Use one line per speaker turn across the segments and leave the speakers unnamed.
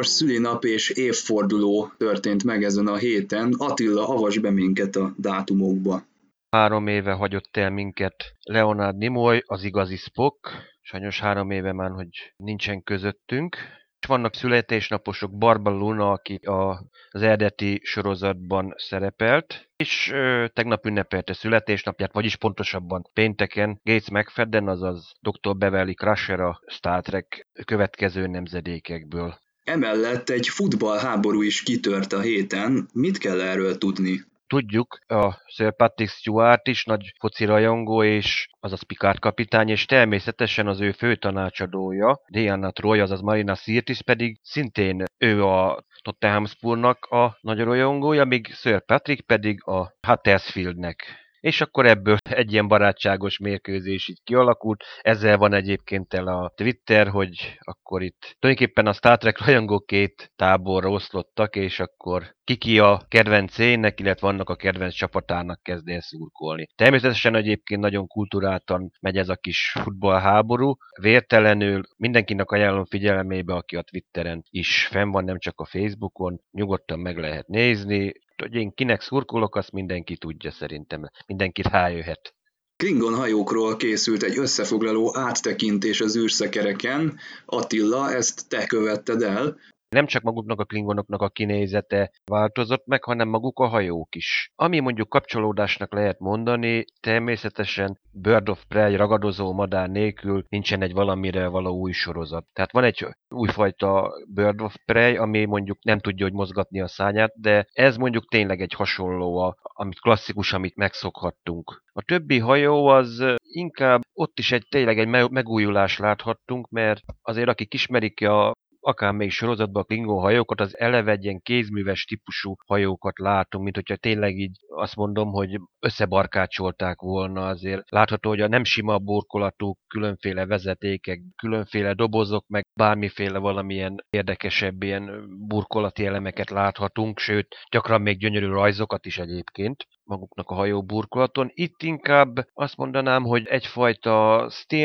Számos szülinap és évforduló történt meg ezen a héten. Attila, avas be minket a dátumokba.
Három éve hagyott el minket Leonard Nimoy, az igazi Spock. Sajnos három éve már, hogy nincsen közöttünk. És vannak születésnaposok, Barba Luna, aki a, az eredeti sorozatban szerepelt, és ö, tegnap ünnepelte születésnapját, vagyis pontosabban pénteken Gates McFadden, azaz Dr. Beverly Crusher a Star Trek következő nemzedékekből.
Emellett egy futballháború is kitört a héten. Mit kell erről tudni?
Tudjuk, a Sir Patrick Stewart is nagy foci rajongó, és azaz Picard kapitány, és természetesen az ő fő tanácsadója, Diana Troy, azaz Marina Sirtis pedig szintén ő a Tottenham Spurnak a nagy rajongója, míg Sir Patrick pedig a Huddersfieldnek és akkor ebből egy ilyen barátságos mérkőzés így kialakult. Ezzel van egyébként el a Twitter, hogy akkor itt tulajdonképpen a Star Trek rajongók két táborra oszlottak, és akkor kiki a kedvenc ének, illetve vannak a kedvenc csapatának kezd el szurkolni. Természetesen egyébként nagyon kulturáltan megy ez a kis futballháború, vértelenül mindenkinek ajánlom figyelmébe, aki a Twitteren is fenn van, nem csak a Facebookon, nyugodtan meg lehet nézni, hogy én kinek szurkolok, azt mindenki tudja szerintem. Mindenki rájöhet.
Klingon hajókról készült egy összefoglaló áttekintés az űrszekereken. Attila, ezt te követted el
nem csak maguknak a klingonoknak a kinézete változott meg, hanem maguk a hajók is. Ami mondjuk kapcsolódásnak lehet mondani, természetesen Bird of Prey ragadozó madár nélkül nincsen egy valamire való új sorozat. Tehát van egy újfajta Bird of Prey, ami mondjuk nem tudja, hogy mozgatni a szányát, de ez mondjuk tényleg egy hasonló, a, amit klasszikus, amit megszokhattunk. A többi hajó az inkább ott is egy tényleg egy megújulás láthattunk, mert azért akik ismerik a akár még sorozatban a Klingon hajókat, az eleve egy ilyen kézműves típusú hajókat látunk, mint hogyha tényleg így azt mondom, hogy összebarkácsolták volna azért. Látható, hogy a nem sima burkolatú különféle vezetékek, különféle dobozok, meg bármiféle valamilyen érdekesebb ilyen burkolati elemeket láthatunk, sőt, gyakran még gyönyörű rajzokat is egyébként maguknak a hajó burkolaton. Itt inkább azt mondanám, hogy egyfajta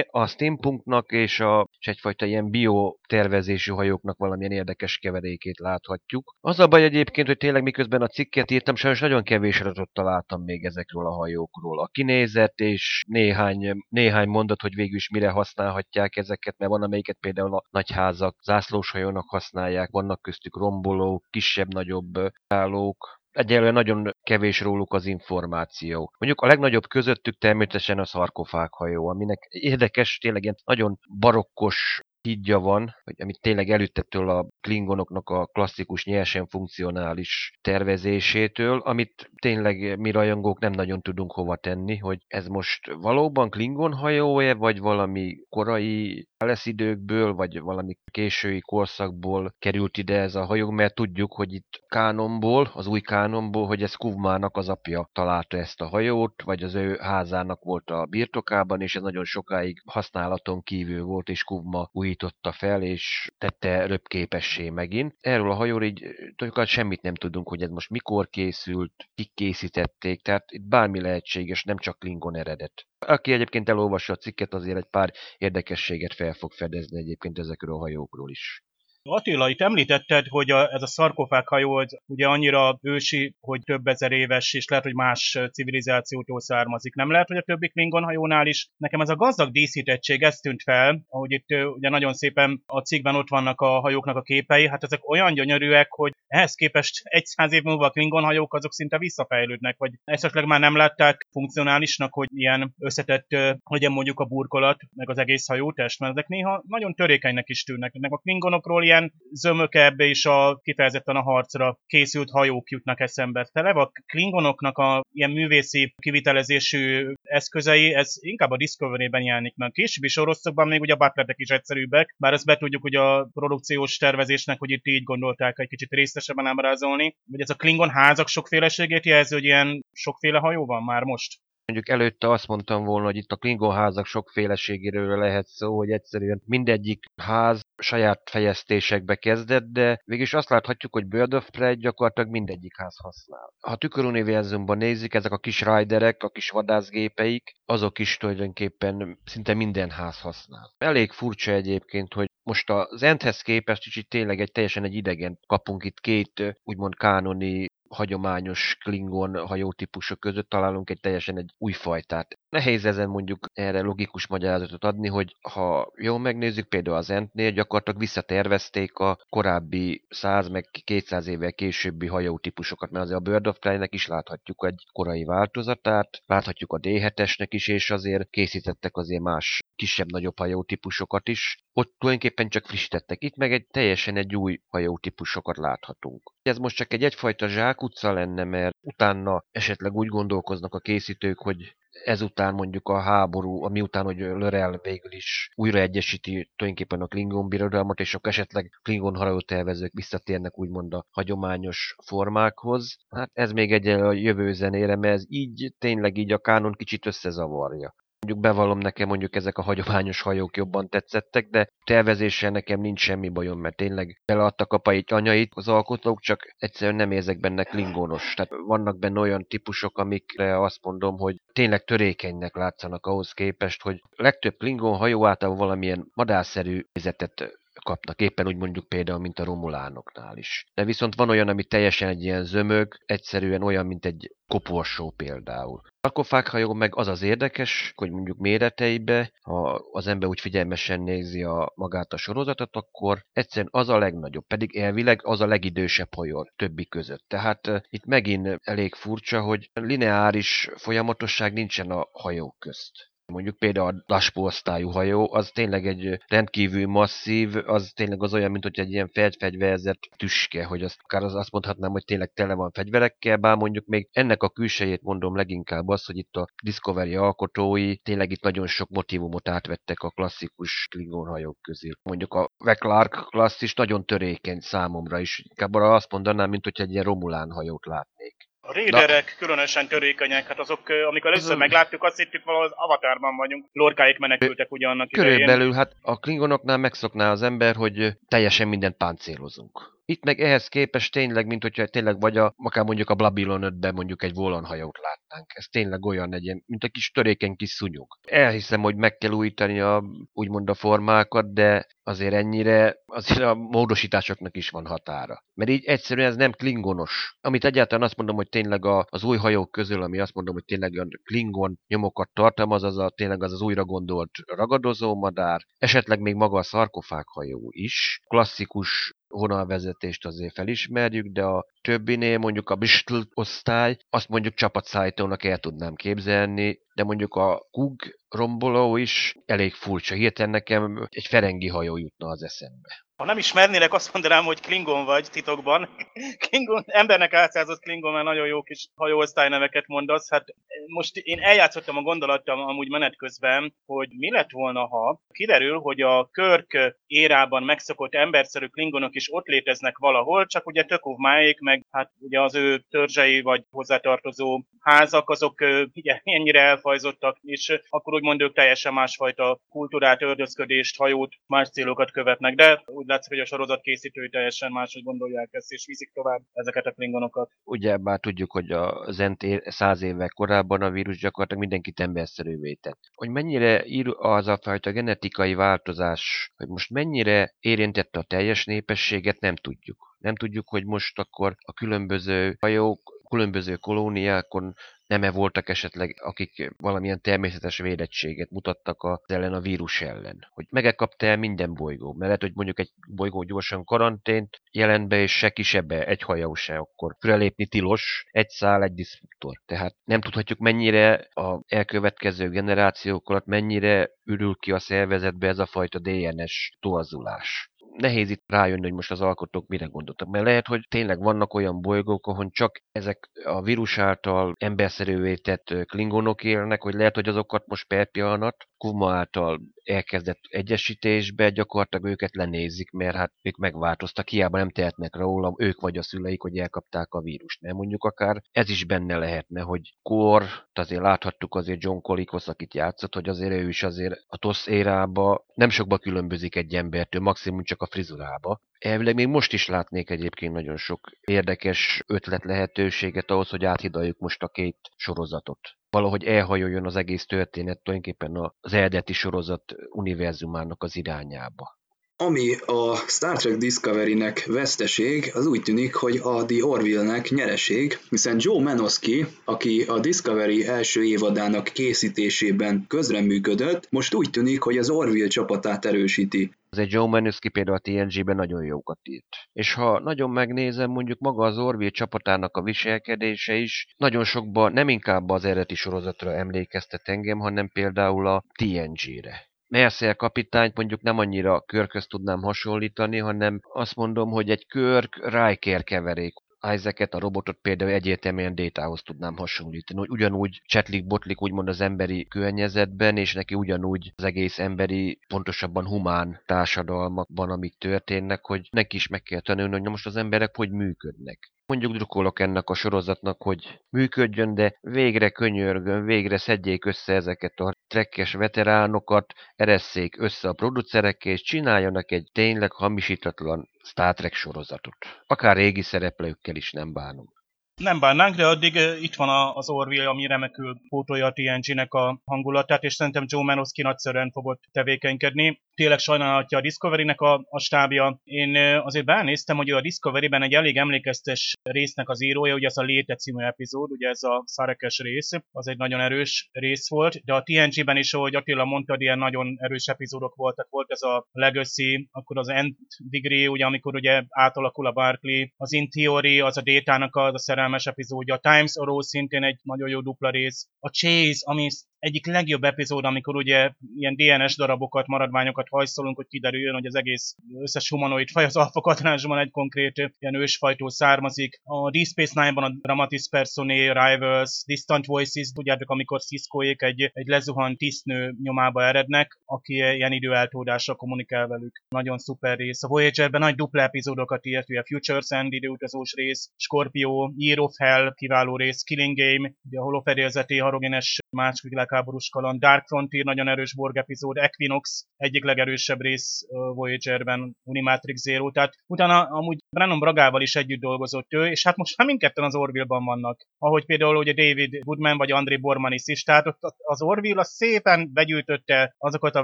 a steampunknak és, a, és egyfajta ilyen bio tervezésű hajóknak valamilyen érdekes keverékét láthatjuk. Az a baj egyébként, hogy tényleg miközben a cikket írtam, sajnos nagyon kevés adatot találtam még ezekről a hajókról. A kinézet és néhány, néhány mondat, hogy végül is mire használhatják ezeket, mert van amelyiket például a nagyházak zászlós hajónak használják, vannak köztük rombolók, kisebb-nagyobb állók, egyelőre nagyon kevés róluk az információ. Mondjuk a legnagyobb közöttük természetesen a szarkofághajó, aminek érdekes, tényleg ilyen nagyon barokkos hídja van, hogy amit tényleg előttettől a klingonoknak a klasszikus nyersen funkcionális tervezésétől, amit tényleg mi rajongók nem nagyon tudunk hova tenni, hogy ez most valóban klingon hajó-e, vagy valami korai lesz időkből, vagy valami késői korszakból került ide ez a hajó, mert tudjuk, hogy itt kánonból, az új kánonból, hogy ez Kuvmának az apja találta ezt a hajót, vagy az ő házának volt a birtokában, és ez nagyon sokáig használaton kívül volt, és Kuvma újította fel, és tette röpképessé megint. Erről a hajóról így tulajdonképpen semmit nem tudunk, hogy ez most mikor készült, kik készítették, tehát itt bármi lehetséges, nem csak Klingon eredet. Aki egyébként elolvassa a cikket, azért egy pár érdekességet fel fog fedezni egyébként ezekről a hajókról is.
Attila, itt említetted, hogy a, ez a szarkofághajó ugye annyira ősi, hogy több ezer éves, és lehet, hogy más civilizációtól származik. Nem lehet, hogy a többi Klingon hajónál is. Nekem ez a gazdag díszítettség, ez tűnt fel, ahogy itt ugye nagyon szépen a cikkben ott vannak a hajóknak a képei, hát ezek olyan gyönyörűek, hogy ehhez képest egy száz év múlva a Klingon hajók azok szinte visszafejlődnek, vagy esetleg már nem látták funkcionálisnak, hogy ilyen összetett legyen mondjuk a burkolat, meg az egész hajótest, mert ezek néha nagyon törékenynek is tűnnek. Ennek a Klingonokról ilyen zömökebb és a kifejezetten a harcra készült hajók jutnak eszembe. Tele a Klingonoknak a ilyen művészi kivitelezésű eszközei, ez inkább a Discovery-ben jelenik meg. Későbbi sorozatokban még ugye a butlerek is egyszerűbbek, bár ezt be tudjuk hogy a produkciós tervezésnek, hogy itt így gondolták egy kicsit részesebben ábrázolni. Vagy ez a Klingon házak sokféleségét jelzi, hogy ilyen sokféle hajó van már most?
Mondjuk előtte azt mondtam volna, hogy itt a Klingon házak sokféleségéről lehet szó, hogy egyszerűen mindegyik ház saját fejeztésekbe kezdett, de végülis azt láthatjuk, hogy Bird of Prey gyakorlatilag mindegyik ház használ. Ha tüköruniverzumban nézik, ezek a kis riderek, a kis vadászgépeik, azok is tulajdonképpen szinte minden ház használ. Elég furcsa egyébként, hogy most az Endhez képest kicsit tényleg egy teljesen egy idegen kapunk itt két úgymond kánoni hagyományos Klingon hajótípusok között találunk egy teljesen egy új fajtát. Nehéz ezen mondjuk erre logikus magyarázatot adni, hogy ha jól megnézzük, például az Entnél gyakorlatilag visszatervezték a korábbi 100 meg 200 évvel későbbi hajótípusokat, mert azért a Bird of Prey-nek is láthatjuk egy korai változatát, láthatjuk a D7-esnek is, és azért készítettek azért más kisebb-nagyobb hajótípusokat is. Ott tulajdonképpen csak frissítettek. Itt meg egy teljesen egy új hajótípusokat láthatunk. Ez most csak egy egyfajta zsákutca lenne, mert utána esetleg úgy gondolkoznak a készítők, hogy ezután mondjuk a háború, ami után, hogy Lörel végül is újra egyesíti tulajdonképpen a Klingon birodalmat, és akkor esetleg Klingon hajótervezők visszatérnek úgymond a hagyományos formákhoz. Hát ez még egy a jövő zenére, mert ez így tényleg így a kánon kicsit összezavarja. Mondjuk bevallom nekem, mondjuk ezek a hagyományos hajók jobban tetszettek, de tervezéssel nekem nincs semmi bajom, mert tényleg beleadtak a pait anyait az alkotók, csak egyszerűen nem érzek benne klingonos. Tehát vannak benne olyan típusok, amikre azt mondom, hogy tényleg törékenynek látszanak ahhoz képest, hogy legtöbb klingon hajó által valamilyen madárszerű nézetet kapnak, éppen úgy mondjuk például, mint a romulánoknál is. De viszont van olyan, ami teljesen egy ilyen zömög, egyszerűen olyan, mint egy koporsó például. Sarkofághajó meg az az érdekes, hogy mondjuk méreteibe, ha az ember úgy figyelmesen nézi a, magát a sorozatot, akkor egyszerűen az a legnagyobb, pedig elvileg az a legidősebb hajó többi között. Tehát uh, itt megint elég furcsa, hogy lineáris folyamatosság nincsen a hajók közt. Mondjuk például a Laspo osztályú hajó, az tényleg egy rendkívül masszív, az tényleg az olyan, mint hogy egy ilyen felfegyverzett tüske, hogy azt, akár az azt mondhatnám, hogy tényleg tele van fegyverekkel, bár mondjuk még ennek a külsejét mondom leginkább az, hogy itt a Discovery alkotói tényleg itt nagyon sok motivumot átvettek a klasszikus Klingon hajók közül. Mondjuk a Veklark klassz is nagyon törékeny számomra is, inkább arra azt mondanám, mint hogy egy ilyen Romulán hajót látnék.
A réderek Na. különösen törékenyek, hát azok, amikor először az megláttuk, azt hittük valahol az avatárban vagyunk. Lorkáik menekültek ugye annak
Körülbelül, hát a klingonoknál megszokná az ember, hogy teljesen mindent páncélozunk. Itt meg ehhez képest tényleg, mint hogyha tényleg vagy a, akár mondjuk a Babylon 5-ben mondjuk egy volonhajót látnánk. Ez tényleg olyan egy mint egy kis törékeny kis szúnyog. Elhiszem, hogy meg kell újítani a, úgymond a formákat, de azért ennyire, azért a módosításoknak is van határa. Mert így egyszerűen ez nem klingonos. Amit egyáltalán azt mondom, hogy tényleg a, az új hajók közül, ami azt mondom, hogy tényleg a klingon nyomokat tartalmaz, az a, tényleg az az újra gondolt ragadozó madár, esetleg még maga a szarkofághajó is, klasszikus vonalvezetést azért felismerjük, de a többinél mondjuk a Bristol osztály, azt mondjuk csapatszállítónak el tudnám képzelni, de mondjuk a Kug romboló is elég furcsa. Hirtelen nekem egy ferengi hajó jutna az eszembe.
Ha nem ismernélek, azt mondanám, hogy Klingon vagy titokban. Klingon, embernek átszázott Klingon, mert nagyon jó kis hajóosztály neveket mondasz. Hát most én eljátszottam a gondolattam amúgy menet közben, hogy mi lett volna, ha kiderül, hogy a Körk érában megszokott emberszerű Klingonok is ott léteznek valahol, csak ugye Tökov máék meg meg hát ugye az ő törzsei vagy hozzátartozó házak, azok ugye ennyire elfajzottak, és akkor úgymond ők teljesen másfajta kultúrát, ördözködést, hajót, más célokat követnek, de úgy látszik, hogy a sorozat készítői teljesen máshogy gondolják ezt, és vízik tovább ezeket a klingonokat.
Ugye már tudjuk, hogy a Zent száz évvel korábban a vírus gyakorlatilag mindenkit emberszerűvé tett. Hogy mennyire ír az a fajta genetikai változás, hogy most mennyire érintette a teljes népességet, nem tudjuk. Nem tudjuk, hogy most akkor a különböző hajók, különböző kolóniákon nem-e voltak esetleg, akik valamilyen természetes védettséget mutattak az ellen a vírus ellen. Hogy megekapta el minden bolygó. Mert lehet, hogy mondjuk egy bolygó gyorsan karantént jelent be, és se kisebbe, egy hajó se, akkor fölelépni tilos, egy szál, egy diszruptor. Tehát nem tudhatjuk mennyire a elkövetkező generációk alatt mennyire ürül ki a szervezetbe ez a fajta DNS torzulás nehéz itt rájönni, hogy most az alkotók mire gondoltak. Mert lehet, hogy tényleg vannak olyan bolygók, ahol csak ezek a vírus által emberszerűvé tett klingonok élnek, hogy lehet, hogy azokat most per pillanat Kuma által elkezdett egyesítésbe gyakorlatilag őket lenézik, mert hát ők megváltoztak, hiába nem tehetnek róla, ők vagy a szüleik, hogy elkapták a vírust. Nem mondjuk akár ez is benne lehetne, hogy kor, azért láthattuk azért John Colicos, akit játszott, hogy azért ő is azért a TOSZ érába nem sokba különbözik egy embertől, maximum csak a frizurába. Elvileg még most is látnék egyébként nagyon sok érdekes ötlet lehetőséget ahhoz, hogy áthidaljuk most a két sorozatot valahogy elhajoljon az egész történet tulajdonképpen az eredeti sorozat univerzumának az irányába.
Ami a Star Trek Discovery-nek veszteség, az úgy tűnik, hogy a The Orville-nek nyereség, hiszen Joe Manoski, aki a Discovery első évadának készítésében közreműködött, most úgy tűnik, hogy az Orville csapatát erősíti.
Az egy Joe Manuski például a TNG-ben nagyon jókat írt. És ha nagyon megnézem, mondjuk maga az Orville csapatának a viselkedése is nagyon sokban nem inkább az eredeti sorozatra emlékeztet engem, hanem például a TNG-re. Mercer kapitányt mondjuk nem annyira körköz tudnám hasonlítani, hanem azt mondom, hogy egy körk Riker keverék. Isaac-et, a robotot például egyértelműen Détához tudnám hasonlítani, hogy ugyanúgy csetlik-botlik úgymond az emberi környezetben, és neki ugyanúgy az egész emberi, pontosabban humán társadalmakban, amik történnek, hogy neki is meg kell tanulni, hogy na most az emberek hogy működnek. Mondjuk drukkolok ennek a sorozatnak, hogy működjön, de végre könyörgön, végre szedjék össze ezeket a trekkes veteránokat, eresszék össze a producerekkel, és csináljanak egy tényleg hamisítatlan Star Trek sorozatot. Akár régi szereplőkkel is nem bánom.
Nem bánnánk, de addig itt van az Orville, ami remekül pótolja a TNG-nek a hangulatát, és szerintem Joe Manoski nagyszerűen fogott tevékenykedni. Tényleg sajnálhatja a Discovery-nek a, a stábja. Én azért benéztem, hogy a Discovery-ben egy elég emlékeztes résznek az írója, ugye ez a Léte című epizód, ugye ez a szarekes rész, az egy nagyon erős rész volt, de a TNG-ben is, ahogy Attila mondta, ilyen nagyon erős epizódok voltak. Volt ez a Legacy, akkor az End Degree, ugye amikor ugye átalakul a Barclay, az In Theory, az a Détának az a szerelem szerelmes epizódja, a Times Arrow szintén egy nagyon jó dupla rész, a Chase, ami egyik legjobb epizód, amikor ugye ilyen DNS darabokat, maradványokat hajszolunk, hogy kiderüljön, hogy az egész összes humanoid faj az alfa katranásban egy konkrét ilyen ősfajtól származik. A Deep Space Nine-ban a Dramatis Personae, Rivals, Distant Voices, tudjátok, amikor Ciscoék egy, egy lezuhant tisztnő nyomába erednek, aki ilyen időeltódásra kommunikál velük. Nagyon szuper rész. A Voyager-ben nagy dupla epizódokat írt, ugye Futures End időutazós rész, Scorpio, Year of Hell, kiváló rész, Killing Game, ugye a holofedélzeti harogénes második világháborús kaland, Dark Frontier, nagyon erős Borg epizód, Equinox, egyik legerősebb rész Voyager-ben, Unimatrix Zero, tehát utána amúgy Brennan Bragával is együtt dolgozott ő, és hát most már mindketten az Orville-ban vannak, ahogy például ugye David Woodman vagy André Bormanis is, tehát ott az Orville az szépen begyűjtötte azokat a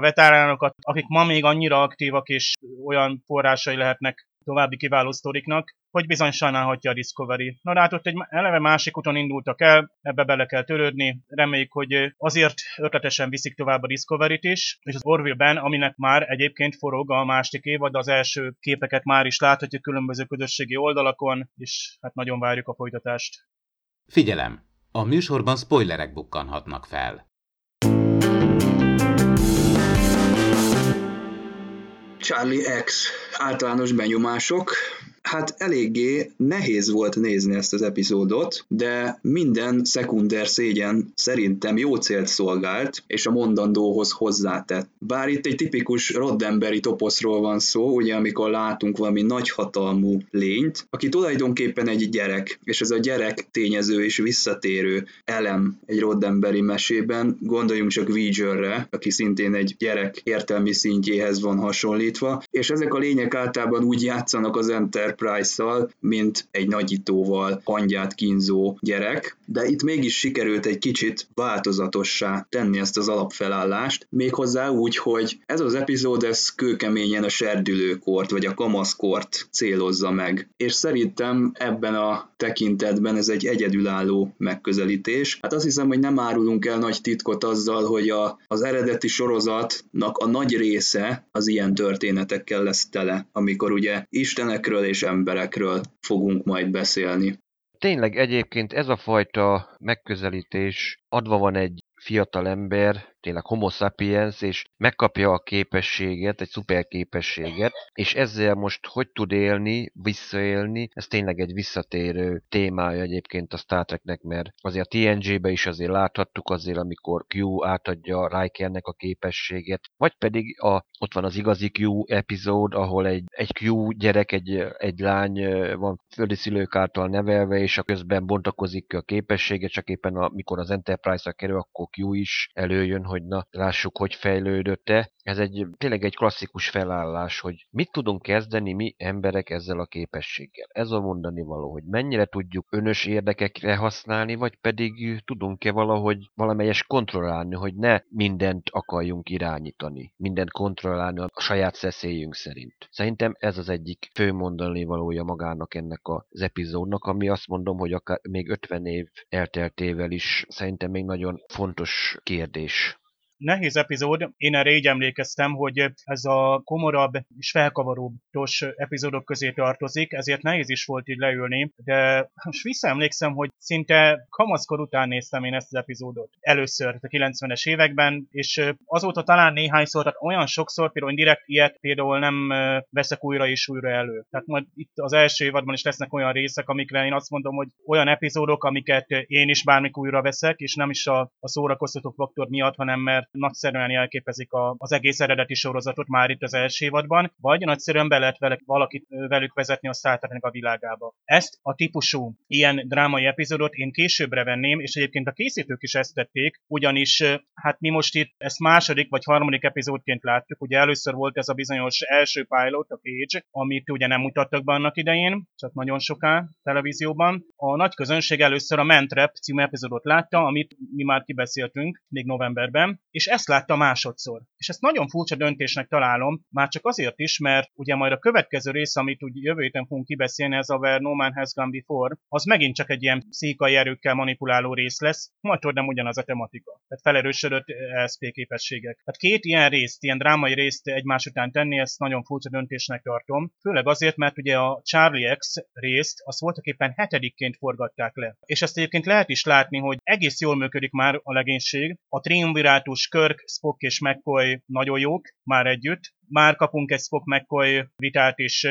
veteránokat, akik ma még annyira aktívak és olyan forrásai lehetnek további kiváló sztoriknak, hogy bizony sajnálhatja a Discovery. Na hát ott egy eleve másik úton indultak el, ebbe bele kell törődni, reméljük, hogy azért ötletesen viszik tovább a Discovery-t is, és az Orville-ben, aminek már egyébként forog a másik évad, az első képeket már is láthatjuk különböző közösségi oldalakon, és hát nagyon várjuk a folytatást.
Figyelem! A műsorban spoilerek bukkanhatnak fel.
Charlie X általános benyomások. Hát eléggé nehéz volt nézni ezt az epizódot, de minden szekunder szégyen szerintem jó célt szolgált, és a mondandóhoz hozzátett. Bár itt egy tipikus Roddenberry toposzról van szó, ugye amikor látunk valami nagyhatalmú lényt, aki tulajdonképpen egy gyerek, és ez a gyerek tényező és visszatérő elem egy Roddenberry mesében, gondoljunk csak Ouijerre, aki szintén egy gyerek értelmi szintjéhez van hasonlítva, és ezek a lények általában úgy játszanak az Enterprise-szal, mint egy nagyítóval hangyát kínzó gyerek, de itt mégis sikerült egy kicsit változatossá tenni ezt az alapfelállást, méghozzá úgy, hogy ez az epizód ez kőkeményen a serdülőkort, vagy a kamaszkort célozza meg. És szerintem ebben a tekintetben ez egy egyedülálló megközelítés. Hát azt hiszem, hogy nem árulunk el nagy titkot azzal, hogy a, az eredeti sorozatnak a nagy része az ilyen történetekkel lesz tele, amikor ugye istenekről és emberekről fogunk majd beszélni.
Tényleg egyébként ez a fajta megközelítés adva van egy fiatal ember, tényleg homo sapiens, és megkapja a képességet, egy szuper képességet, és ezzel most hogy tud élni, visszaélni, ez tényleg egy visszatérő témája egyébként a Star Treknek, mert azért a TNG-be is azért láthattuk azért, amikor Q átadja Rikernek a képességet, vagy pedig a, ott van az igazi Q epizód, ahol egy, egy Q gyerek, egy, egy lány van földi szülők által nevelve, és a közben bontakozik a képessége, csak éppen amikor az Enterprise-ra kerül, akkor Q is előjön, hogy na, lássuk, hogy fejlődött-e. Ez egy tényleg egy klasszikus felállás, hogy mit tudunk kezdeni mi emberek ezzel a képességgel. Ez a mondani való, hogy mennyire tudjuk önös érdekekre használni, vagy pedig tudunk-e valahogy valamelyes kontrollálni, hogy ne mindent akarjunk irányítani, mindent kontrollálni a saját szeszélyünk szerint. Szerintem ez az egyik fő mondani valója magának ennek az epizódnak, ami azt mondom, hogy akár még 50 év elteltével is szerintem még nagyon fontos kérdés
nehéz epizód. Én erre így emlékeztem, hogy ez a komorabb és felkavaróbb epizódok közé tartozik, ezért nehéz is volt így leülni, de most visszaemlékszem, hogy szinte kamaszkor után néztem én ezt az epizódot. Először a 90-es években, és azóta talán néhányszor, tehát olyan sokszor, például direkt ilyet például nem veszek újra és újra elő. Tehát majd itt az első évadban is lesznek olyan részek, amikre én azt mondom, hogy olyan epizódok, amiket én is bármikor újra veszek, és nem is a, a szórakoztató faktor miatt, hanem mert nagyszerűen jelképezik a, az egész eredeti sorozatot már itt az első évadban, vagy nagyszerűen be lehet vele, valakit velük vezetni a Star a világába. Ezt a típusú ilyen drámai epizódot én későbbre venném, és egyébként a készítők is ezt tették, ugyanis hát mi most itt ezt második vagy harmadik epizódként láttuk, ugye először volt ez a bizonyos első pilot, a Page, amit ugye nem mutattak be annak idején, csak nagyon soká televízióban. A nagy közönség először a Mentrep című epizódot látta, amit mi már kibeszéltünk még novemberben, és és ezt látta másodszor. És ezt nagyon furcsa döntésnek találom, már csak azért is, mert ugye majd a következő rész, amit úgy jövő héten fogunk kibeszélni, ez a Where No Man Has Gone Before, az megint csak egy ilyen pszichai erőkkel manipuláló rész lesz, majd nem ugyanaz a tematika. Tehát felerősödött ESP képességek. Tehát két ilyen részt, ilyen drámai részt egymás után tenni, ezt nagyon furcsa döntésnek tartom. Főleg azért, mert ugye a Charlie X részt azt voltak éppen hetedikként forgatták le. És ezt egyébként lehet is látni, hogy egész jól működik már a legénység. A triumvirátus Kirk, Spock és McCoy nagyon jók már együtt, már kapunk egy Spock McCoy vitát is,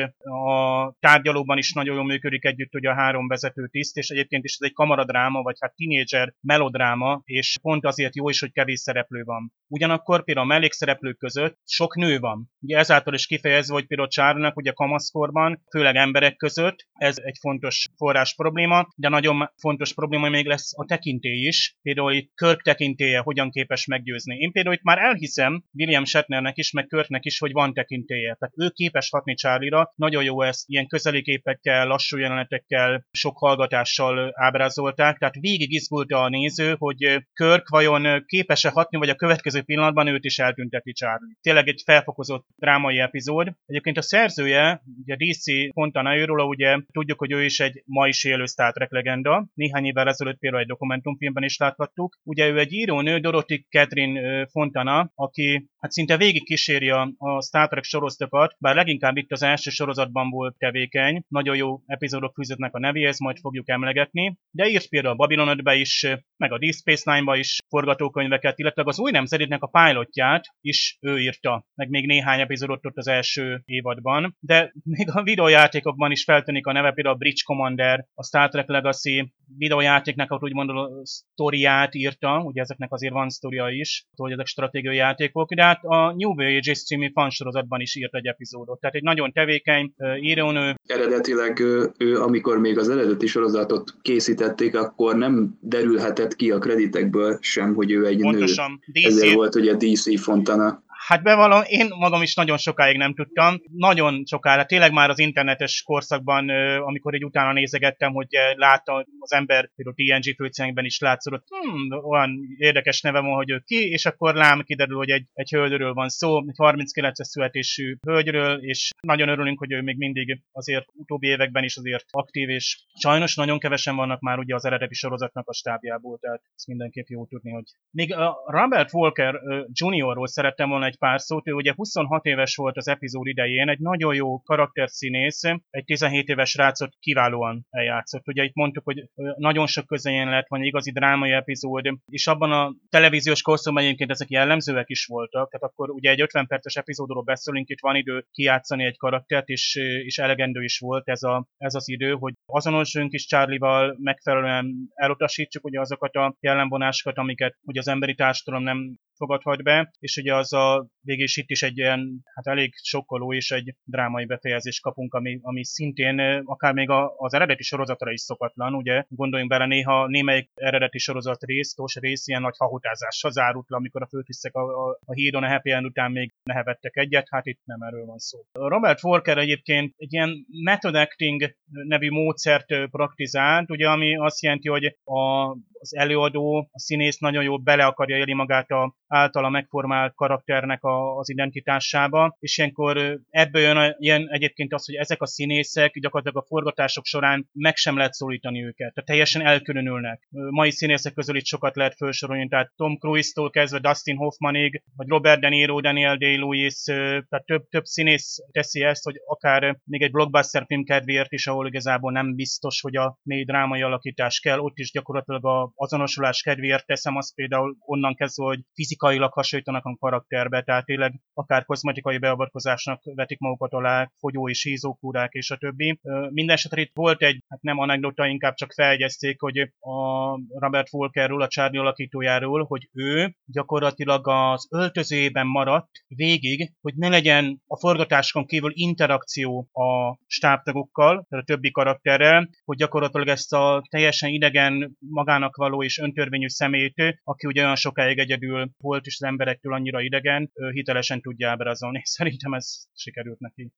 a tárgyalóban is nagyon jól működik együtt ugye a három vezető tiszt, és egyébként is ez egy kamaradráma, vagy hát tínédzser melodráma, és pont azért jó is, hogy kevés szereplő van. Ugyanakkor például a mellékszereplők között sok nő van. Ugye ezáltal is kifejezve, hogy például Csárnak ugye kamaszkorban, főleg emberek között, ez egy fontos forrás probléma, de nagyon fontos probléma még lesz a tekintély is. Például itt Körk tekintélye hogyan képes meggyőzni. Én például itt már elhiszem William Shatnernek is, meg Körknek is, hogy hogy van tekintélye. Tehát ő képes hatni Charlie-ra, nagyon jó ezt ilyen közeli képekkel, lassú jelenetekkel, sok hallgatással ábrázolták, tehát végig izgulta a néző, hogy Körk vajon képes-e hatni, vagy a következő pillanatban őt is eltünteti Charlie. Tényleg egy felfokozott drámai epizód. Egyébként a szerzője, ugye DC Fontana őről, ugye tudjuk, hogy ő is egy ma is élő Star Trek legenda. Néhány évvel ezelőtt például egy dokumentumfilmben is láthattuk. Ugye ő egy írónő, Dorothy Catherine Fontana, aki hát szinte végig kíséri a, a Star Trek sorozatokat, bár leginkább itt az első sorozatban volt tevékeny, nagyon jó epizódok fűződnek a nevéhez, majd fogjuk emlegetni, de írt például a Babylon 5 is, meg a Deep Space Nine-ba is forgatókönyveket, illetve az új nemzedéknek a pilotját is ő írta, meg még néhány epizódot ott az első évadban, de még a videójátékokban is feltűnik a neve, például a Bridge Commander, a Star Trek Legacy videójátéknak, ahogy úgymond a sztoriát írta, ugye ezeknek azért van sztoria is, hogy ezek stratégiai játékok, de hát a New Ages című fansorozatban is írt egy epizódot. Tehát egy nagyon tevékeny írónő.
Eredetileg ő, amikor még az eredeti sorozatot készítették, akkor nem derülhetett ki a kreditekből sem, hogy ő egy
Pontosan,
nő. DC... Ezért volt ugye DC Fontana.
Hát bevallom, én magam is nagyon sokáig nem tudtam. Nagyon sokára, tényleg már az internetes korszakban, amikor egy utána nézegettem, hogy látta az ember, például TNG főcégben is látszott, hmm, olyan érdekes neve van, hogy ő ki, és akkor lám kiderül, hogy egy, egy hölgyről van szó, egy 39-es születésű hölgyről, és nagyon örülünk, hogy ő még mindig azért utóbbi években is azért aktív, és sajnos nagyon kevesen vannak már ugye az eredeti sorozatnak a stábjából, tehát ezt mindenképp jó tudni, hogy még a Robert Walker Juniorról szerettem volna egy pár szót. Ő ugye 26 éves volt az epizód idején, egy nagyon jó karakterszínész, egy 17 éves rácot kiválóan eljátszott. Ugye itt mondtuk, hogy nagyon sok lett, van egy igazi drámai epizód, és abban a televíziós korszakban egyébként ezek jellemzőek is voltak, tehát akkor ugye egy 50 perces epizódról beszélünk, itt van idő kijátszani egy karaktert, és, és elegendő is volt ez, a, ez az idő, hogy azonosuljunk is Charlie-val, megfelelően elutasítsuk ugye azokat a jellemvonásokat, amiket ugye az emberi társadalom nem fogadhat be, és ugye az a is itt is egy ilyen, hát elég sokkoló és egy drámai befejezés kapunk, ami, ami szintén akár még a, az eredeti sorozatra is szokatlan, ugye gondoljunk bele néha némelyik eredeti sorozat rész, tos rész ilyen nagy hahotázással zárult le, amikor a főtisztek a, a, a hídon a happy end után még nehevettek egyet, hát itt nem erről van szó. Robert Walker egyébként egy ilyen method acting nevű módszert praktizált, ugye ami azt jelenti, hogy a, az előadó, a színész nagyon jól bele akarja élni magát a általa megformált karakternek a, az identitásába, és ilyenkor ebből jön ilyen egyébként az, hogy ezek a színészek gyakorlatilag a forgatások során meg sem lehet szólítani őket, tehát teljesen elkülönülnek. Mai színészek közül itt sokat lehet felsorolni, tehát Tom Cruise-tól kezdve Dustin Hoffmanig, vagy Robert De Niro, Daniel Day-Lewis, tehát több, több színész teszi ezt, hogy akár még egy blockbuster film kedvéért is, ahol igazából nem biztos, hogy a mély drámai alakítás kell, ott is gyakorlatilag a azonosulás kedvéért teszem azt például onnan kezdve, hogy fizikailag hasonlítanak a karakterbe, tehát tényleg akár kozmetikai beavatkozásnak vetik magukat alá, fogyói sízókúrák és a többi. Mindenesetre itt volt egy, hát nem anekdota, inkább csak feljegyezték, hogy a Robert Walkerről, a Charlie alakítójáról, hogy ő gyakorlatilag az öltözőjében maradt végig, hogy ne legyen a forgatáskon kívül interakció a stábtagokkal, tehát a többi karakterrel, hogy gyakorlatilag ezt a teljesen idegen magának való és öntörvényű szemét, aki ugye olyan sokáig egyedül volt, és az emberektől annyira idegen, hitelesen tudja ábrázolni. Szerintem ez sikerült neki.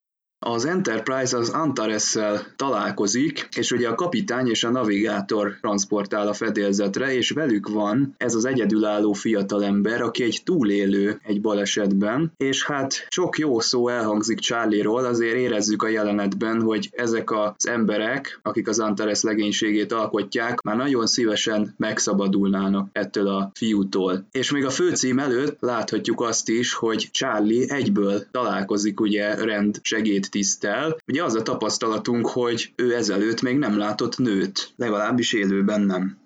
Az Enterprise az antares találkozik, és ugye a kapitány és a navigátor transportál a fedélzetre, és velük van ez az egyedülálló fiatalember, aki egy túlélő egy balesetben, és hát sok jó szó elhangzik Charlie-ról, azért érezzük a jelenetben, hogy ezek az emberek, akik az Antares legénységét alkotják, már nagyon szívesen megszabadulnának ettől a fiútól. És még a főcím előtt láthatjuk azt is, hogy Charlie egyből találkozik ugye rend segéd tisztel. Ugye az a tapasztalatunk, hogy ő ezelőtt még nem látott nőt, legalábbis élőben nem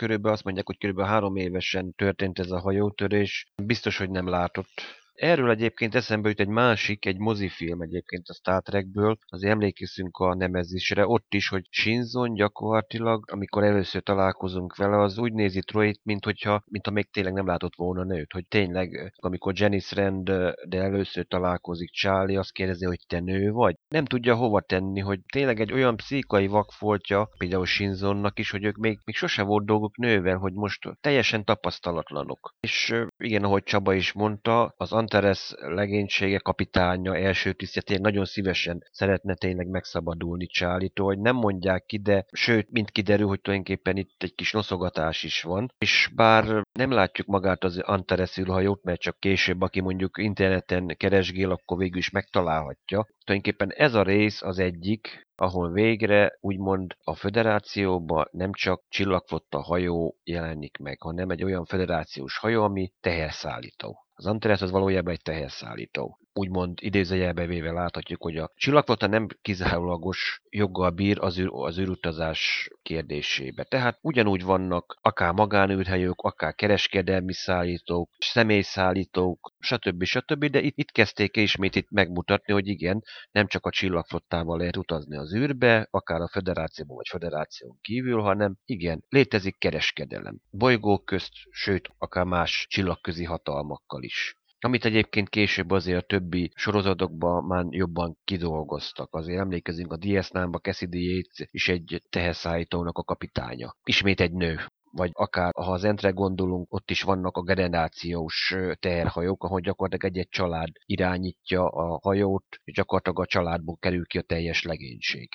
körülbelül azt mondják, hogy körülbelül három évesen történt ez a hajótörés. Biztos, hogy nem látott Erről egyébként eszembe jut egy másik, egy mozifilm egyébként a Star Trekből, az emlékezünk a Nemezisre, ott is, hogy Shinzon gyakorlatilag, amikor először találkozunk vele, az úgy nézi Troyt, mint hogyha, mint ha még tényleg nem látott volna nőt, hogy tényleg, amikor Janice Rand de először találkozik Charlie, azt kérdezi, hogy te nő vagy. Nem tudja hova tenni, hogy tényleg egy olyan pszikai vakfoltja, például Shinzonnak is, hogy ők még, még sose volt dolgok nővel, hogy most teljesen tapasztalatlanok. És igen, ahogy Csaba is mondta, az Antares legénysége kapitánya, első tisztje nagyon szívesen szeretne tényleg megszabadulni Csálitól, hogy nem mondják ki, de sőt, mint kiderül, hogy tulajdonképpen itt egy kis noszogatás is van, és bár nem látjuk magát az Antares űrhajót, mert csak később, aki mondjuk interneten keresgél, akkor végül is megtalálhatja. Tulajdonképpen ez a rész az egyik, ahol végre úgymond a föderációban nem csak csillagfotta hajó jelenik meg, hanem egy olyan föderációs hajó, ami teherszállító. Az Antares az valójában egy teherszállító. Úgymond idézőjelbe véve láthatjuk, hogy a csillagflotta nem kizárólagos joggal bír az, űr, az űrutazás kérdésébe. Tehát ugyanúgy vannak akár magánűrhelyök, akár kereskedelmi szállítók, személyszállítók, stb. stb. De itt, itt kezdték ismét itt megmutatni, hogy igen, nem csak a csillagflottával lehet utazni az űrbe, akár a federációban vagy federáción kívül, hanem igen, létezik kereskedelem. Bolygók közt, sőt, akár más csillagközi hatalmakkal is amit egyébként később azért a többi sorozatokban már jobban kidolgoztak. Azért emlékezünk a DS9-ba Cassidy Yates is egy teherszállítónak a kapitánya. Ismét egy nő vagy akár ha az Entre gondolunk, ott is vannak a generációs teherhajók, ahol gyakorlatilag egy-egy család irányítja a hajót, és gyakorlatilag a családból kerül ki a teljes legénység.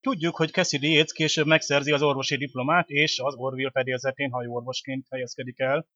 Tudjuk, hogy Cassidy Yates később megszerzi az orvosi diplomát, és az Orville fedélzetén hajóorvosként helyezkedik el,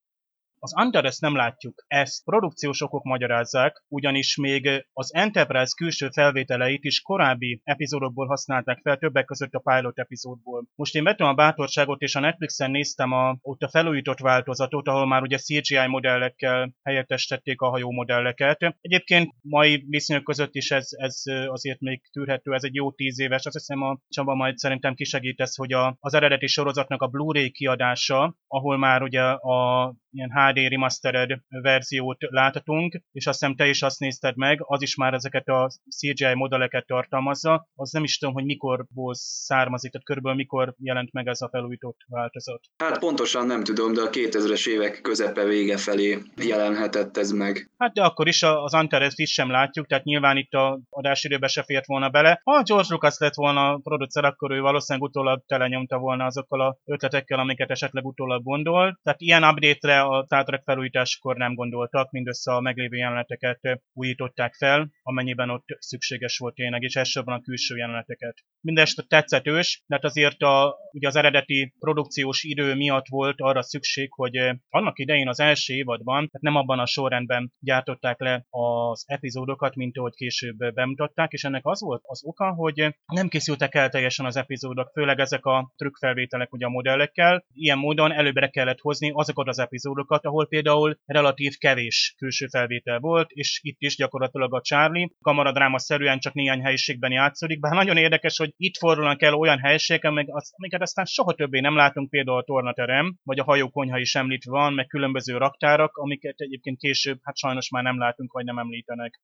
az Antares nem látjuk. Ezt produkciós okok magyarázzák, ugyanis még az Enterprise külső felvételeit is korábbi epizódokból használták fel, többek között a pilot epizódból. Most én vettem a bátorságot, és a Netflixen néztem a, ott a felújított változatot, ahol már ugye CGI modellekkel helyettesítették a hajó modelleket. Egyébként mai viszonyok között is ez, ez azért még tűrhető, ez egy jó tíz éves, azt hiszem a Csaba majd szerintem kisegítesz, hogy a, az eredeti sorozatnak a Blu-ray kiadása, ahol már ugye a ilyen HD remastered verziót láthatunk, és azt hiszem te is azt nézted meg, az is már ezeket a CGI modelleket tartalmazza, az nem is tudom, hogy mikorból származik, tehát körülbelül mikor jelent meg ez a felújított változat.
Hát pontosan nem tudom, de a 2000-es évek közepe vége felé jelenhetett ez meg.
Hát de akkor is az Antares is sem látjuk, tehát nyilván itt a adásidőbe se fért volna bele. Ha George Lucas lett volna a producer, akkor ő valószínűleg utólag telenyomta volna azokkal a ötletekkel, amiket esetleg utólag gondol. Tehát ilyen update-re a Trek felújításkor nem gondoltak, mindössze a meglévő jeleneteket újították fel, amennyiben ott szükséges volt tényleg, és elsősorban a külső jeleneteket. Mindest tetszett ős, de hát azért a, ugye az eredeti produkciós idő miatt volt arra szükség, hogy annak idején az első évadban, tehát nem abban a sorrendben gyártották le az epizódokat, mint ahogy később bemutatták, és ennek az volt az oka, hogy nem készültek el teljesen az epizódok, főleg ezek a trükkfelvételek ugye a modellekkel. Ilyen módon előbbre kellett hozni azokat az epizódokat, ahol például relatív kevés külső felvétel volt, és itt is gyakorlatilag a Charlie kamaradráma szerűen csak néhány helyiségben játszódik, bár nagyon érdekes, hogy itt fordulnak el olyan helyiségek, amiket aztán soha többé nem látunk, például a tornaterem, vagy a hajókonyha is említve van, meg különböző raktárak, amiket egyébként később hát sajnos már nem látunk, vagy nem említenek.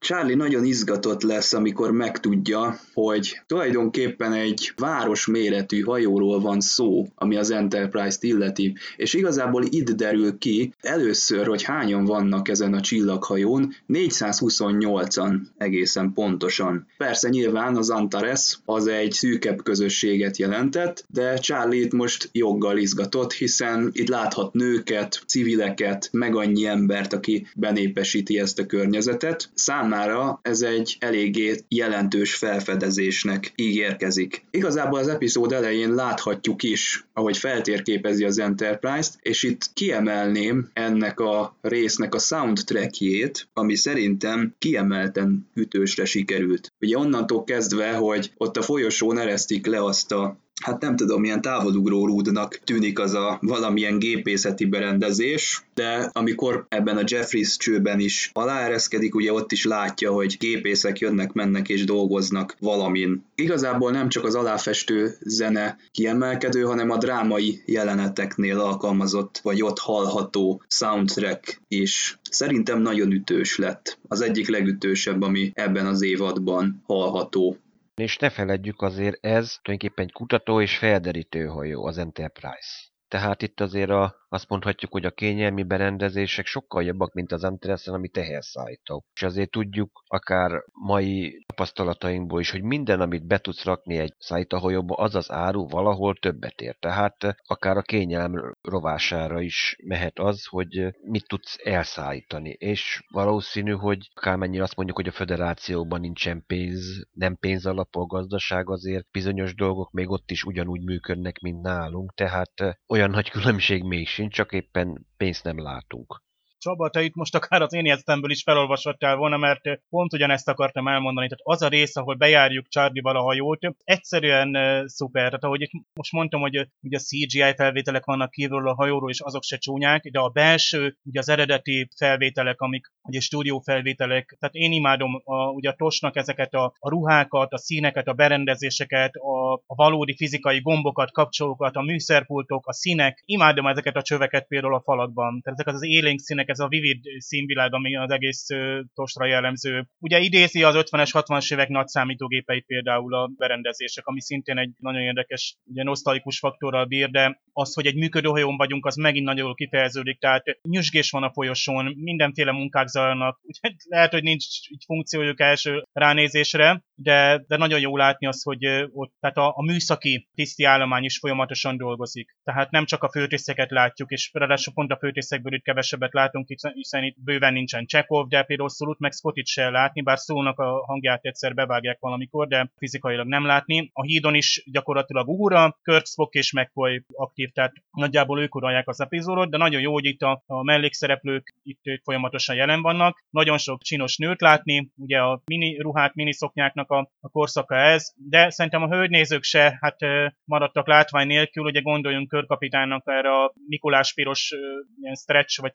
Charlie nagyon izgatott lesz, amikor megtudja, hogy tulajdonképpen egy város méretű hajóról van szó, ami az Enterprise-t illeti, és igazából itt derül ki először, hogy hányan vannak ezen a csillaghajón, 428-an egészen pontosan. Persze nyilván az Antares az egy szűkebb közösséget jelentett, de Charlie itt most joggal izgatott, hiszen itt láthat nőket, civileket, meg annyi embert, aki benépesíti ezt a környezetet. Szám számára ez egy eléggé jelentős felfedezésnek ígérkezik. Igazából az epizód elején láthatjuk is, ahogy feltérképezi az Enterprise-t, és itt kiemelném ennek a résznek a soundtrackjét, ami szerintem kiemelten ütősre sikerült. Ugye onnantól kezdve, hogy ott a folyosón eresztik le azt a hát nem tudom, milyen távolugró rúdnak tűnik az a valamilyen gépészeti berendezés, de amikor ebben a Jeffries csőben is aláereszkedik, ugye ott is látja, hogy gépészek jönnek, mennek és dolgoznak valamin. Igazából nem csak az aláfestő zene kiemelkedő, hanem a drámai jeleneteknél alkalmazott, vagy ott hallható soundtrack is szerintem nagyon ütős lett. Az egyik legütősebb, ami ebben az évadban hallható.
És ne feledjük azért ez tulajdonképpen egy kutató és felderítő hajó, az Enterprise. Tehát itt azért a azt mondhatjuk, hogy a kényelmi berendezések sokkal jobbak, mint az Antresen, ami teherszállító. És azért tudjuk, akár mai tapasztalatainkból is, hogy minden, amit be tudsz rakni egy szállítahajóba, az az áru valahol többet ér. Tehát akár a kényelem rovására is mehet az, hogy mit tudsz elszállítani. És valószínű, hogy akármennyire azt mondjuk, hogy a föderációban nincsen pénz, nem pénz alapú a gazdaság, azért bizonyos dolgok még ott is ugyanúgy működnek, mint nálunk, tehát olyan nagy különbség még sincs, csak éppen pénzt nem látunk.
Csaba, te itt most akár az én jegyzetemből is felolvashattál volna, mert pont ugyanezt akartam elmondani. Tehát az a rész, ahol bejárjuk Charlie-val a hajót, egyszerűen uh, szuper. Tehát ahogy itt most mondtam, hogy ugye a CGI felvételek vannak kívülről a hajóról, és azok se csúnyák, de a belső, ugye az eredeti felvételek, amik ugye stúdió felvételek, tehát én imádom a, ugye a Tosnak ezeket a, a ruhákat, a színeket, a berendezéseket, a, a valódi fizikai gombokat, kapcsolókat, a műszerpultok, a színek. Imádom ezeket a csöveket például a falakban. Tehát ezek az élénk színek, ez a vivid színvilág, ami az egész Tosra jellemző. Ugye idézi az 50-es, 60-as évek nagy számítógépeit például a berendezések, ami szintén egy nagyon érdekes, ugye nosztalikus faktorral bír, de az, hogy egy működő hajón vagyunk, az megint nagyon kifejeződik, tehát nyüzsgés van a folyosón, mindenféle munkák zajlanak, ugye lehet, hogy nincs így funkciójuk első ránézésre, de, de nagyon jó látni azt, hogy ott, tehát a, a műszaki tiszti állomány is folyamatosan dolgozik. Tehát nem csak a főtészeket látjuk, és ráadásul pont a főtészekből itt kevesebbet látunk, hiszen itt bőven nincsen Csekov, de például Szulut meg Spotit se látni, bár szónak a hangját egyszer bevágják valamikor, de fizikailag nem látni. A hídon is gyakorlatilag Uhura, Kirk, Spock és McCoy aktív, tehát nagyjából ők uralják az epizódot, de nagyon jó, hogy itt a, a mellékszereplők itt folyamatosan jelen vannak. Nagyon sok csinos nőt látni, ugye a mini ruhák, mini szoknyáknak a, a korszaka ez, de szerintem a hölgynézők se hát maradtak látvány nélkül, ugye gondoljunk körkapitánynak erre a Mikulás piros ilyen stretch vagy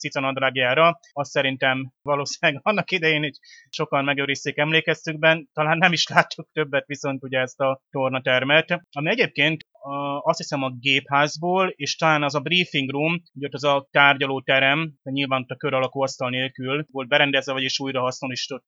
cicanadrágjára, azt szerintem valószínűleg annak idején így sokan megőrizték emlékeztükben, talán nem is láttuk többet viszont ugye ezt a tornatermet, ami egyébként azt hiszem a gépházból, és talán az a briefing room, ugye ott az a tárgyalóterem, de nyilván a kör alakú asztal nélkül volt berendezve, vagyis újra hasznosított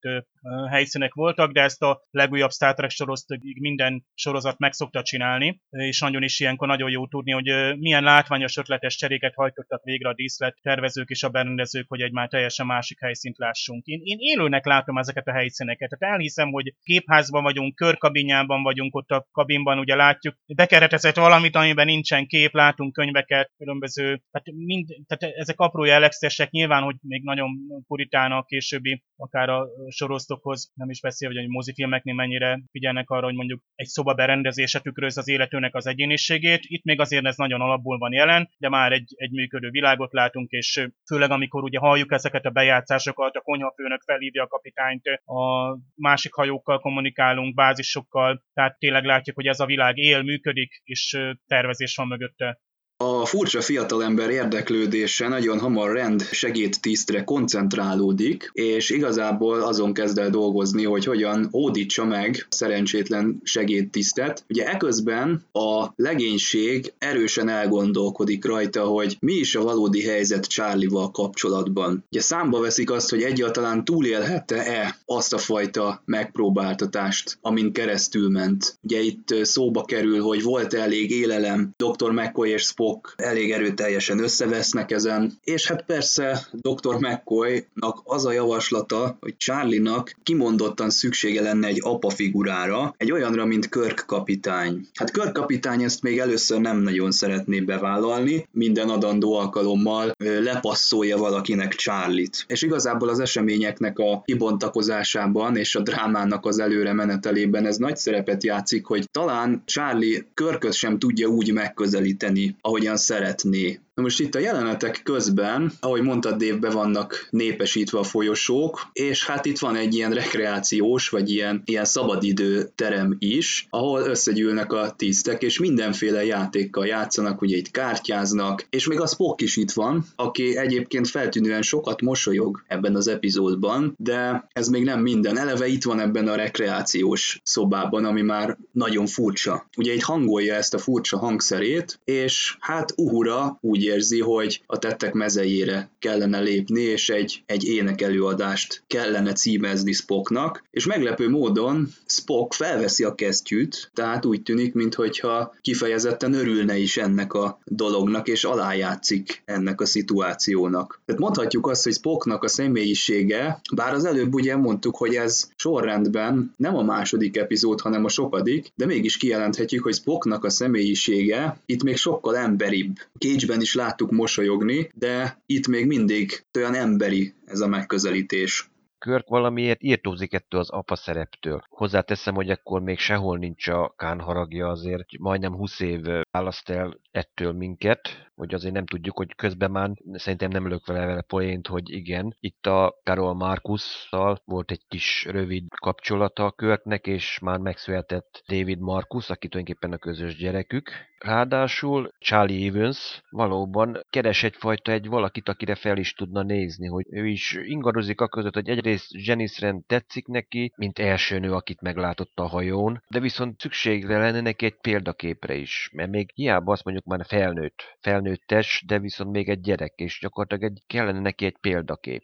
helyszínek voltak, de ezt a legújabb Star Trek sorozat minden sorozat meg szokta csinálni, és nagyon is ilyenkor nagyon jó tudni, hogy milyen látványos ötletes cseréket hajtottak végre a díszlet tervezők és a berendezők, hogy egy már teljesen másik helyszínt lássunk. Én, én élőnek látom ezeket a helyszíneket, tehát elhiszem, hogy gépházban vagyunk, körkabinjában vagyunk, ott a kabinban ugye látjuk, bekeretez elkezdett valamit, amiben nincsen kép, látunk könyveket, különböző, tehát, mind, tehát ezek apró jellegzetesek, nyilván, hogy még nagyon puritán a későbbi, akár a soroztokhoz, nem is beszél, hogy a mozifilmeknél mennyire figyelnek arra, hogy mondjuk egy szoba berendezése tükröz az életőnek az egyéniségét. Itt még azért ez nagyon alapból van jelen, de már egy, egy működő világot látunk, és főleg amikor ugye halljuk ezeket a bejátszásokat, a konyhafőnök felhívja a kapitányt, a másik hajókkal kommunikálunk, bázisokkal, tehát tényleg látjuk, hogy ez a világ él, működik, és tervezés van mögötte.
A furcsa fiatalember érdeklődése nagyon hamar rend segédtisztre koncentrálódik, és igazából azon kezd el dolgozni, hogy hogyan ódítsa meg szerencsétlen segédtisztet. Ugye eközben a legénység erősen elgondolkodik rajta, hogy mi is a valódi helyzet Charlie-val kapcsolatban. Ugye számba veszik azt, hogy egyáltalán túlélhette-e azt a fajta megpróbáltatást, amin keresztül ment. Ugye itt szóba kerül, hogy volt elég élelem Dr. McCoy és Spock Spock elég erőteljesen összevesznek ezen, és hát persze Dr. McCoy-nak az a javaslata, hogy Charlie-nak kimondottan szüksége lenne egy apa figurára, egy olyanra, mint Kirk kapitány. Hát Kirk kapitány ezt még először nem nagyon szeretné bevállalni, minden adandó alkalommal lepasszolja valakinek Charlie-t. És igazából az eseményeknek a kibontakozásában és a drámának az előre menetelében ez nagy szerepet játszik, hogy talán Charlie Körköt sem tudja úgy megközelíteni, ahogy ahogyan szeretné. Na most itt a jelenetek közben, ahogy mondtad, Dave, vannak népesítve a folyosók, és hát itt van egy ilyen rekreációs, vagy ilyen, ilyen szabadidő terem is, ahol összegyűlnek a tisztek, és mindenféle játékkal játszanak, ugye itt kártyáznak, és még a Spock is itt van, aki egyébként feltűnően sokat mosolyog ebben az epizódban, de ez még nem minden. Eleve itt van ebben a rekreációs szobában, ami már nagyon furcsa. Ugye itt hangolja ezt a furcsa hangszerét, és hát Uhura úgy érzi, hogy a tettek mezejére kellene lépni, és egy, egy énekelőadást kellene címezni Spocknak, és meglepő módon Spock felveszi a kesztyűt, tehát úgy tűnik, mintha kifejezetten örülne is ennek a dolognak, és alájátszik ennek a szituációnak. Tehát mondhatjuk azt, hogy Spocknak a személyisége, bár az előbb ugye mondtuk, hogy ez sorrendben nem a második epizód, hanem a sokadik, de mégis kijelenthetjük, hogy Spocknak a személyisége itt még sokkal emberibb. Cage-ben is láttuk mosolyogni, de itt még mindig olyan emberi ez a megközelítés.
Körk valamiért írtózik ettől az apa szereptől. Hozzáteszem, hogy akkor még sehol nincs a Kán haragja azért, majdnem 20 év választ el ettől minket, hogy azért nem tudjuk, hogy közben már szerintem nem lök vele, vele poént, hogy igen, itt a Carol Markusszal volt egy kis rövid kapcsolata a Körknek, és már megszületett David Markus, aki tulajdonképpen a közös gyerekük. Ráadásul Charlie Evans valóban keres egyfajta egy valakit, akire fel is tudna nézni, hogy ő is ingadozik a között, hogy egyrészt Janice Rand tetszik neki, mint első nő, akit meglátott a hajón, de viszont szükségre lenne neki egy példaképre is, mert még hiába azt mondjuk már felnőtt, felnőttes, de viszont még egy gyerek, és gyakorlatilag egy, kellene neki egy példakép.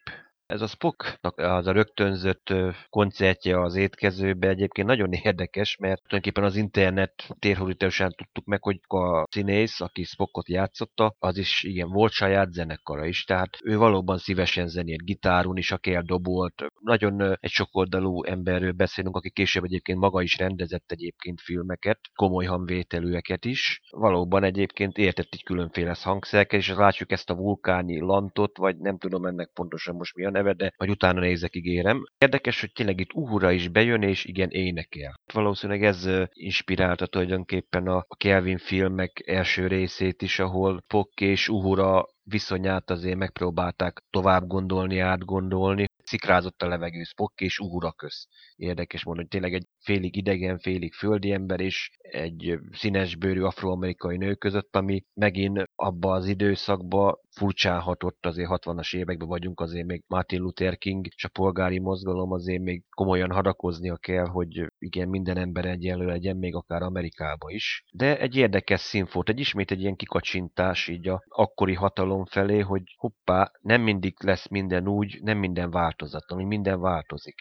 Ez a Spocknak az a rögtönzött koncertje az étkezőbe egyébként nagyon érdekes, mert tulajdonképpen az internet térhódításán tudtuk meg, hogy a színész, aki Spockot játszotta, az is igen, volt saját zenekara is, tehát ő valóban szívesen zenélt gitáron is, aki eldobolt. Nagyon egy sokoldalú emberről beszélünk, aki később egyébként maga is rendezett egyébként filmeket, komoly hangvételűeket is. Valóban egyébként értett így különféle hangszereket, és látjuk ezt a vulkáni lantot, vagy nem tudom ennek pontosan most mi a neve, de majd utána nézek, ígérem. Érdekes, hogy tényleg itt Uhura is bejön, és igen, énekel. Valószínűleg ez inspirálta tulajdonképpen a Kelvin filmek első részét is, ahol Pok és Uhura viszonyát azért megpróbálták tovább gondolni, átgondolni. Szikrázott a levegő Spock és Uhura köz. Érdekes mondani, hogy tényleg egy félig idegen, félig földi ember és egy színesbőrű afroamerikai nő között, ami megint abba az időszakba furcsán hatott, azért 60-as években vagyunk, azért még Martin Luther King és a polgári mozgalom azért még komolyan hadakoznia kell, hogy igen, minden ember egyenlő legyen, még akár Amerikába is. De egy érdekes színfot, egy ismét egy ilyen kikacsintás így a akkori hatalom felé, hogy hoppá, nem mindig lesz minden úgy, nem minden változatlan, minden változik.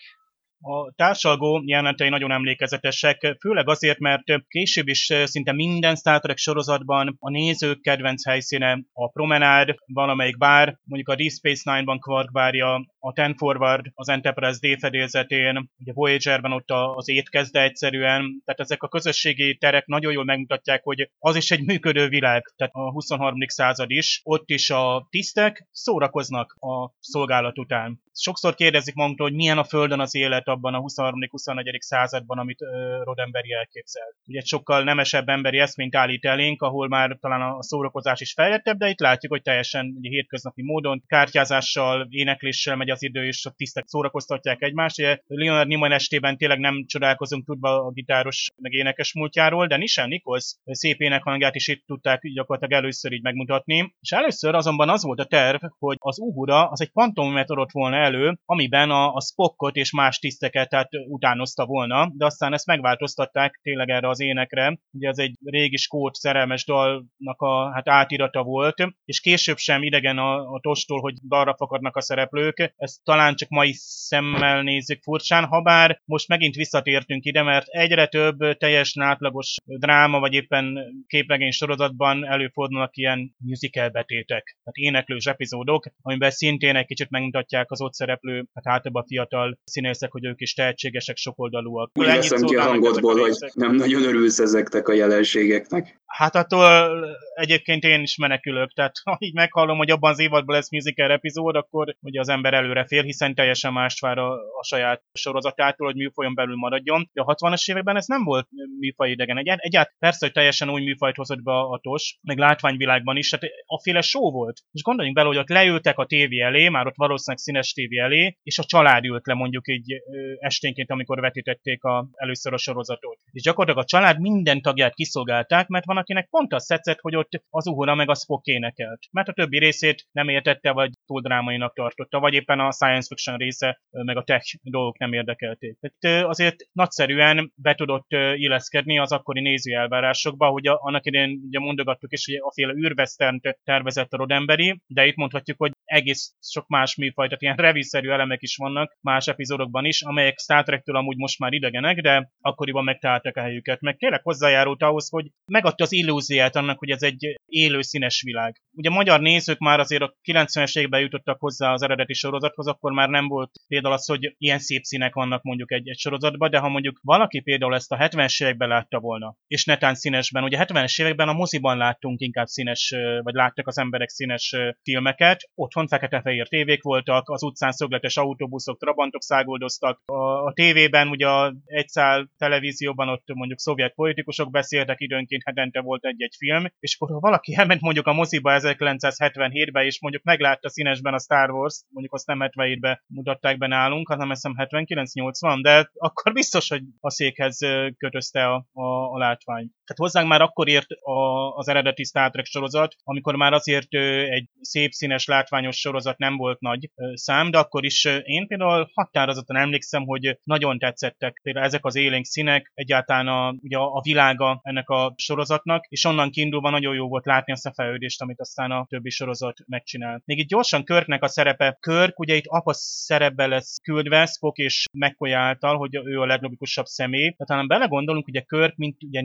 A társalgó jelenetei nagyon emlékezetesek, főleg azért, mert később is szinte minden Star Trek sorozatban a nézők kedvenc helyszíne a promenád, valamelyik bár, mondjuk a Deep Space Nine-ban Quark bárja, a Ten Forward az Enterprise D fedélzetén, ugye Voyager-ben ott az étkezde egyszerűen, tehát ezek a közösségi terek nagyon jól megmutatják, hogy az is egy működő világ, tehát a 23. század is, ott is a tisztek szórakoznak a szolgálat után. Sokszor kérdezik magunktól, hogy milyen a Földön az élet abban a 23.-24. században, amit Rodemberi elképzel. Ugye sokkal nemesebb emberi eszményt állít elénk, ahol már talán a szórakozás is fejlettebb, de itt látjuk, hogy teljesen ugye, hétköznapi módon kártyázással, énekléssel megy az idő, és a tisztek szórakoztatják egymást. Ugye Leonard Nimoy estében tényleg nem csodálkozunk tudva a gitáros meg énekes múltjáról, de Nishan Nichols szép énekhangját is itt tudták gyakorlatilag először így megmutatni. És először azonban az volt a terv, hogy az Uhura az egy pantomimet adott volna elő, amiben a, a Spockot és más tiszteket tehát utánozta volna, de aztán ezt megváltoztatták tényleg erre az énekre. Ugye ez egy régi skót szerelmes dalnak a hát átirata volt, és később sem idegen a, a tostól, hogy dalra fakadnak a szereplők. Ezt talán csak mai szemmel nézzük furcsán, ha bár most megint visszatértünk ide, mert egyre több teljesen átlagos dráma, vagy éppen képregény sorozatban előfordulnak ilyen musical betétek, tehát éneklős epizódok, amiben szintén egy kicsit megmutatják az ott szereplő, hát általában fiatal színészek, hogy ők is tehetségesek, sokoldalúak.
Úgy veszem ki a hangodból, hogy nem nagyon örülsz ezeknek a jelenségeknek.
Hát attól egyébként én is menekülök, tehát ha így meghallom, hogy abban az évadban lesz musical epizód, akkor ugye az ember előre fél, hiszen teljesen mást vár a, a saját sorozatától, hogy műfajon belül maradjon. De a 60-as években ez nem volt műfaj idegen. Egy, egyáltalán persze, hogy teljesen új műfajt hozott be a tos, meg látványvilágban is, tehát a féle show volt. És gondoljunk bele, hogy ott leültek a tévé elé, már ott valószínűleg színes tévé elé, és a család ült le mondjuk így esténként, amikor vetítették a, először a sorozatot. És gyakorlatilag a család minden tagját kiszolgálták, mert van, akinek pont azt tetszett, hogy ott az Uhura meg a Spock énekelt. Mert a többi részét nem értette, vagy túl drámainak tartotta, vagy éppen a science fiction része, meg a tech dolgok nem érdekelték. Tehát azért nagyszerűen be tudott illeszkedni az akkori néző elvárásokba, hogy annak idején ugye mondogattuk is, hogy a féle űrvesztent tervezett a Rodemberi, de itt mondhatjuk, hogy egész sok más műfaj, tehát ilyen reviszerű elemek is vannak más epizódokban is, amelyek Star Trek-től amúgy most már idegenek, de akkoriban megtaláltak a helyüket. Meg tényleg hozzájárult ahhoz, hogy megadta az illúziát annak, hogy ez egy élő színes világ. Ugye a magyar nézők már azért a 90-es években jutottak hozzá az eredeti sorozathoz, akkor már nem volt például az, hogy ilyen szép színek vannak mondjuk egy, egy sorozatban, de ha mondjuk valaki például ezt a 70-es években látta volna, és netán színesben, ugye 70-es években a moziban láttunk inkább színes, vagy láttak az emberek színes filmeket, otthon fekete-fehér tévék voltak, az utcán szögletes autóbuszok, trabantok száguldoztak, a, a tévében ugye a egyszál televízióban ott mondjuk szovjet politikusok beszéltek, időnként hetente volt egy-egy film, és akkor ha valaki aki elment mondjuk a moziba 1977-ben, és mondjuk meglátta színesben a Star Wars, mondjuk azt nem 77-ben mutatták be nálunk, hanem azt hiszem 79-80, de akkor biztos, hogy a székhez kötözte a, a, a látvány. Tehát hozzánk már akkor ért a, az eredeti Star Trek sorozat, amikor már azért egy szép színes látványos sorozat nem volt nagy szám, de akkor is én például határozottan emlékszem, hogy nagyon tetszettek például ezek az élénk színek, egyáltalán a, ugye a világa ennek a sorozatnak, és onnan kiindulva nagyon jó volt látni azt a fejlődést, amit aztán a többi sorozat megcsinál. Még itt gyorsan Körknek a szerepe. Körk ugye itt apa szerepbe lesz küldve Spock és McCoy által, hogy ő a leglogikusabb személy. Tehát talán belegondolunk, a Körk, mint ugye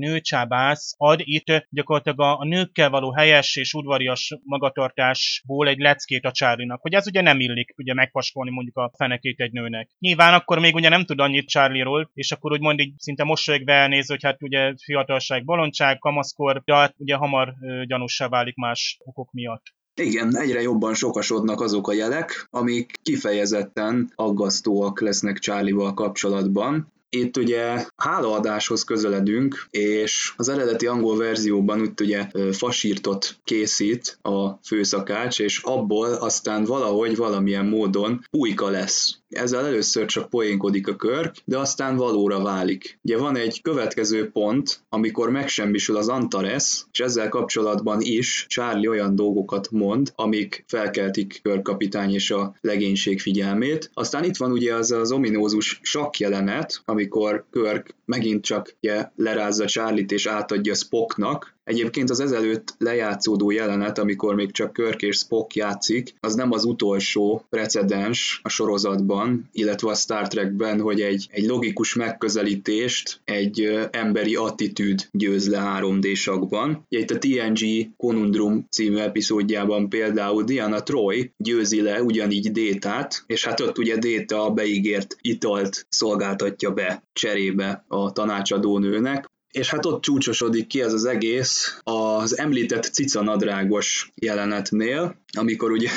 nőcsábász, ad itt gyakorlatilag a, nőkkel való helyes és udvarias magatartásból egy leckét a Charlie-nak, hogy ez ugye nem illik ugye megpaskolni mondjuk a fenekét egy nőnek. Nyilván akkor még ugye nem tud annyit Charlie-ról, és akkor úgy mondjuk szinte mosolyogva elnéz, hogy hát ugye fiatalság, bolondság, kamaszkor, de hát ugye hamar gyanúsá válik más okok miatt.
Igen, egyre jobban sokasodnak azok a jelek, amik kifejezetten aggasztóak lesznek Charlie-val kapcsolatban. Itt ugye hálaadáshoz közeledünk, és az eredeti angol verzióban úgy ugye fasírtot készít a főszakács, és abból aztán valahogy valamilyen módon pulyka lesz. Ezzel először csak poénkodik a Körk, de aztán valóra válik. Ugye van egy következő pont, amikor megsemmisül az Antares, és ezzel kapcsolatban is Charlie olyan dolgokat mond, amik felkeltik Körk kapitány és a legénység figyelmét. Aztán itt van ugye az az ominózus jelenet, amikor Körk megint csak ugye, lerázza Charlie-t és átadja Spocknak, Egyébként az ezelőtt lejátszódó jelenet, amikor még csak Körk és Spock játszik, az nem az utolsó precedens a sorozatban, illetve a Star Trekben, hogy egy, egy logikus megközelítést, egy emberi attitűd győz le 3 d sakban. Itt a TNG Conundrum című epizódjában például Diana Troy győzi le ugyanígy Détát, és hát ott ugye Déta a beígért italt szolgáltatja be cserébe a tanácsadónőnek, és hát ott csúcsosodik ki ez az egész az említett cicanadrágos jelenetnél, amikor ugye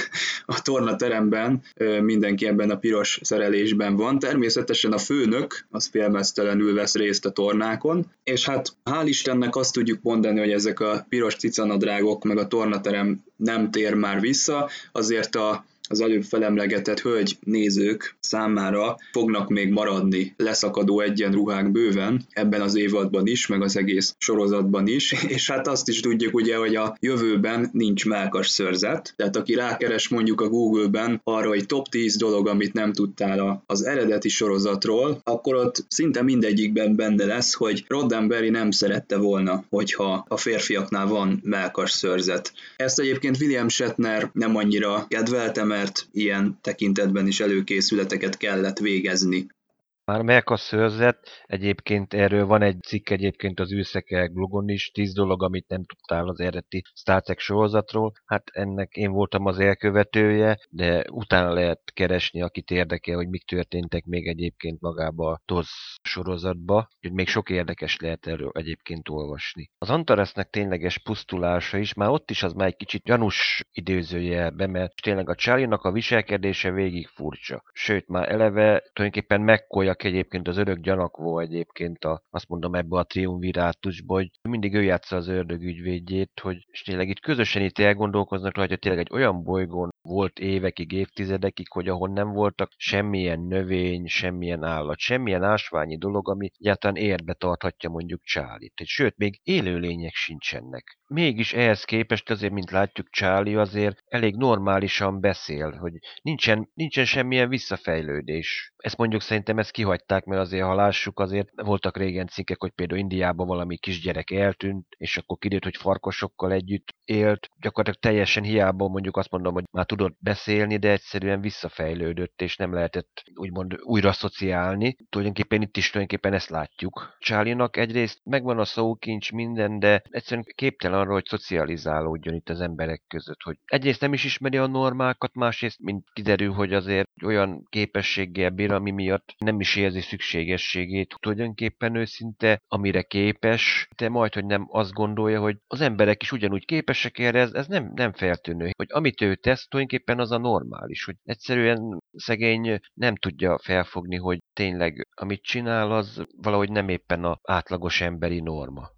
a tornateremben mindenki ebben a piros szerelésben van. Természetesen a főnök az félmeztelenül vesz részt a tornákon, és hát hál' Istennek azt tudjuk mondani, hogy ezek a piros cicanadrágok meg a tornaterem nem tér már vissza, azért a az előbb felemlegetett hölgy nézők számára fognak még maradni leszakadó egyenruhák bőven ebben az évadban is, meg az egész sorozatban is, és hát azt is tudjuk ugye, hogy a jövőben nincs melkas szörzet, tehát aki rákeres mondjuk a Google-ben arra, hogy top 10 dolog, amit nem tudtál az eredeti sorozatról, akkor ott szinte mindegyikben benne lesz, hogy Roddenberry nem szerette volna, hogyha a férfiaknál van melkas szörzet. Ezt egyébként William Shatner nem annyira kedvelte, mert ilyen tekintetben is előkészületeket kellett végezni.
Már meg a szőrzet, egyébként erről van egy cikk egyébként az űrszekerek blogon is, tíz dolog, amit nem tudtál az eredeti Star Trek sorozatról. Hát ennek én voltam az elkövetője, de utána lehet keresni, akit érdekel, hogy mik történtek még egyébként magába a TOZ sorozatba, hogy még sok érdekes lehet erről egyébként olvasni. Az Antaresnek tényleges pusztulása is, már ott is az már egy kicsit gyanús időzőjelbe, mert tényleg a charlie a viselkedése végig furcsa. Sőt, már eleve tulajdonképpen megkolja csak egyébként az örök gyanakvó egyébként a, azt mondom ebbe a triumvirátusba, hogy mindig ő játsza az ördög ügyvédjét, hogy és tényleg itt közösen itt elgondolkoznak rajta, hogy tényleg egy olyan bolygón volt évekig, évtizedekig, hogy ahol nem voltak semmilyen növény, semmilyen állat, semmilyen ásványi dolog, ami egyáltalán érbe tarthatja mondjuk Csálit. Sőt, még élőlények sincsenek. Mégis ehhez képest azért, mint látjuk, Csáli azért elég normálisan beszél, hogy nincsen, nincsen semmilyen visszafejlődés. Ezt mondjuk szerintem ezt kihagyták, mert azért, ha lássuk, azért voltak régen cikkek, hogy például Indiában valami kisgyerek eltűnt, és akkor kiderült, hogy farkasokkal együtt élt. Gyakorlatilag teljesen hiába mondjuk azt mondom, hogy már tudott beszélni, de egyszerűen visszafejlődött, és nem lehetett úgymond újra szociálni. Tulajdonképpen itt is tulajdonképpen ezt látjuk. Csálinak egyrészt megvan a szókincs minden, de egyszerűen képtelen arra, hogy szocializálódjon itt az emberek között, hogy egyrészt nem is ismeri a normákat, másrészt, mint kiderül, hogy azért olyan képességgel bír, ami miatt nem is érzi szükségességét, tulajdonképpen őszinte, amire képes, de majd, hogy nem azt gondolja, hogy az emberek is ugyanúgy képesek erre, ez, ez nem, nem feltűnő, hogy amit ő tesz, tulajdonképpen az a normális, hogy egyszerűen szegény nem tudja felfogni, hogy tényleg amit csinál, az valahogy nem éppen a átlagos emberi norma.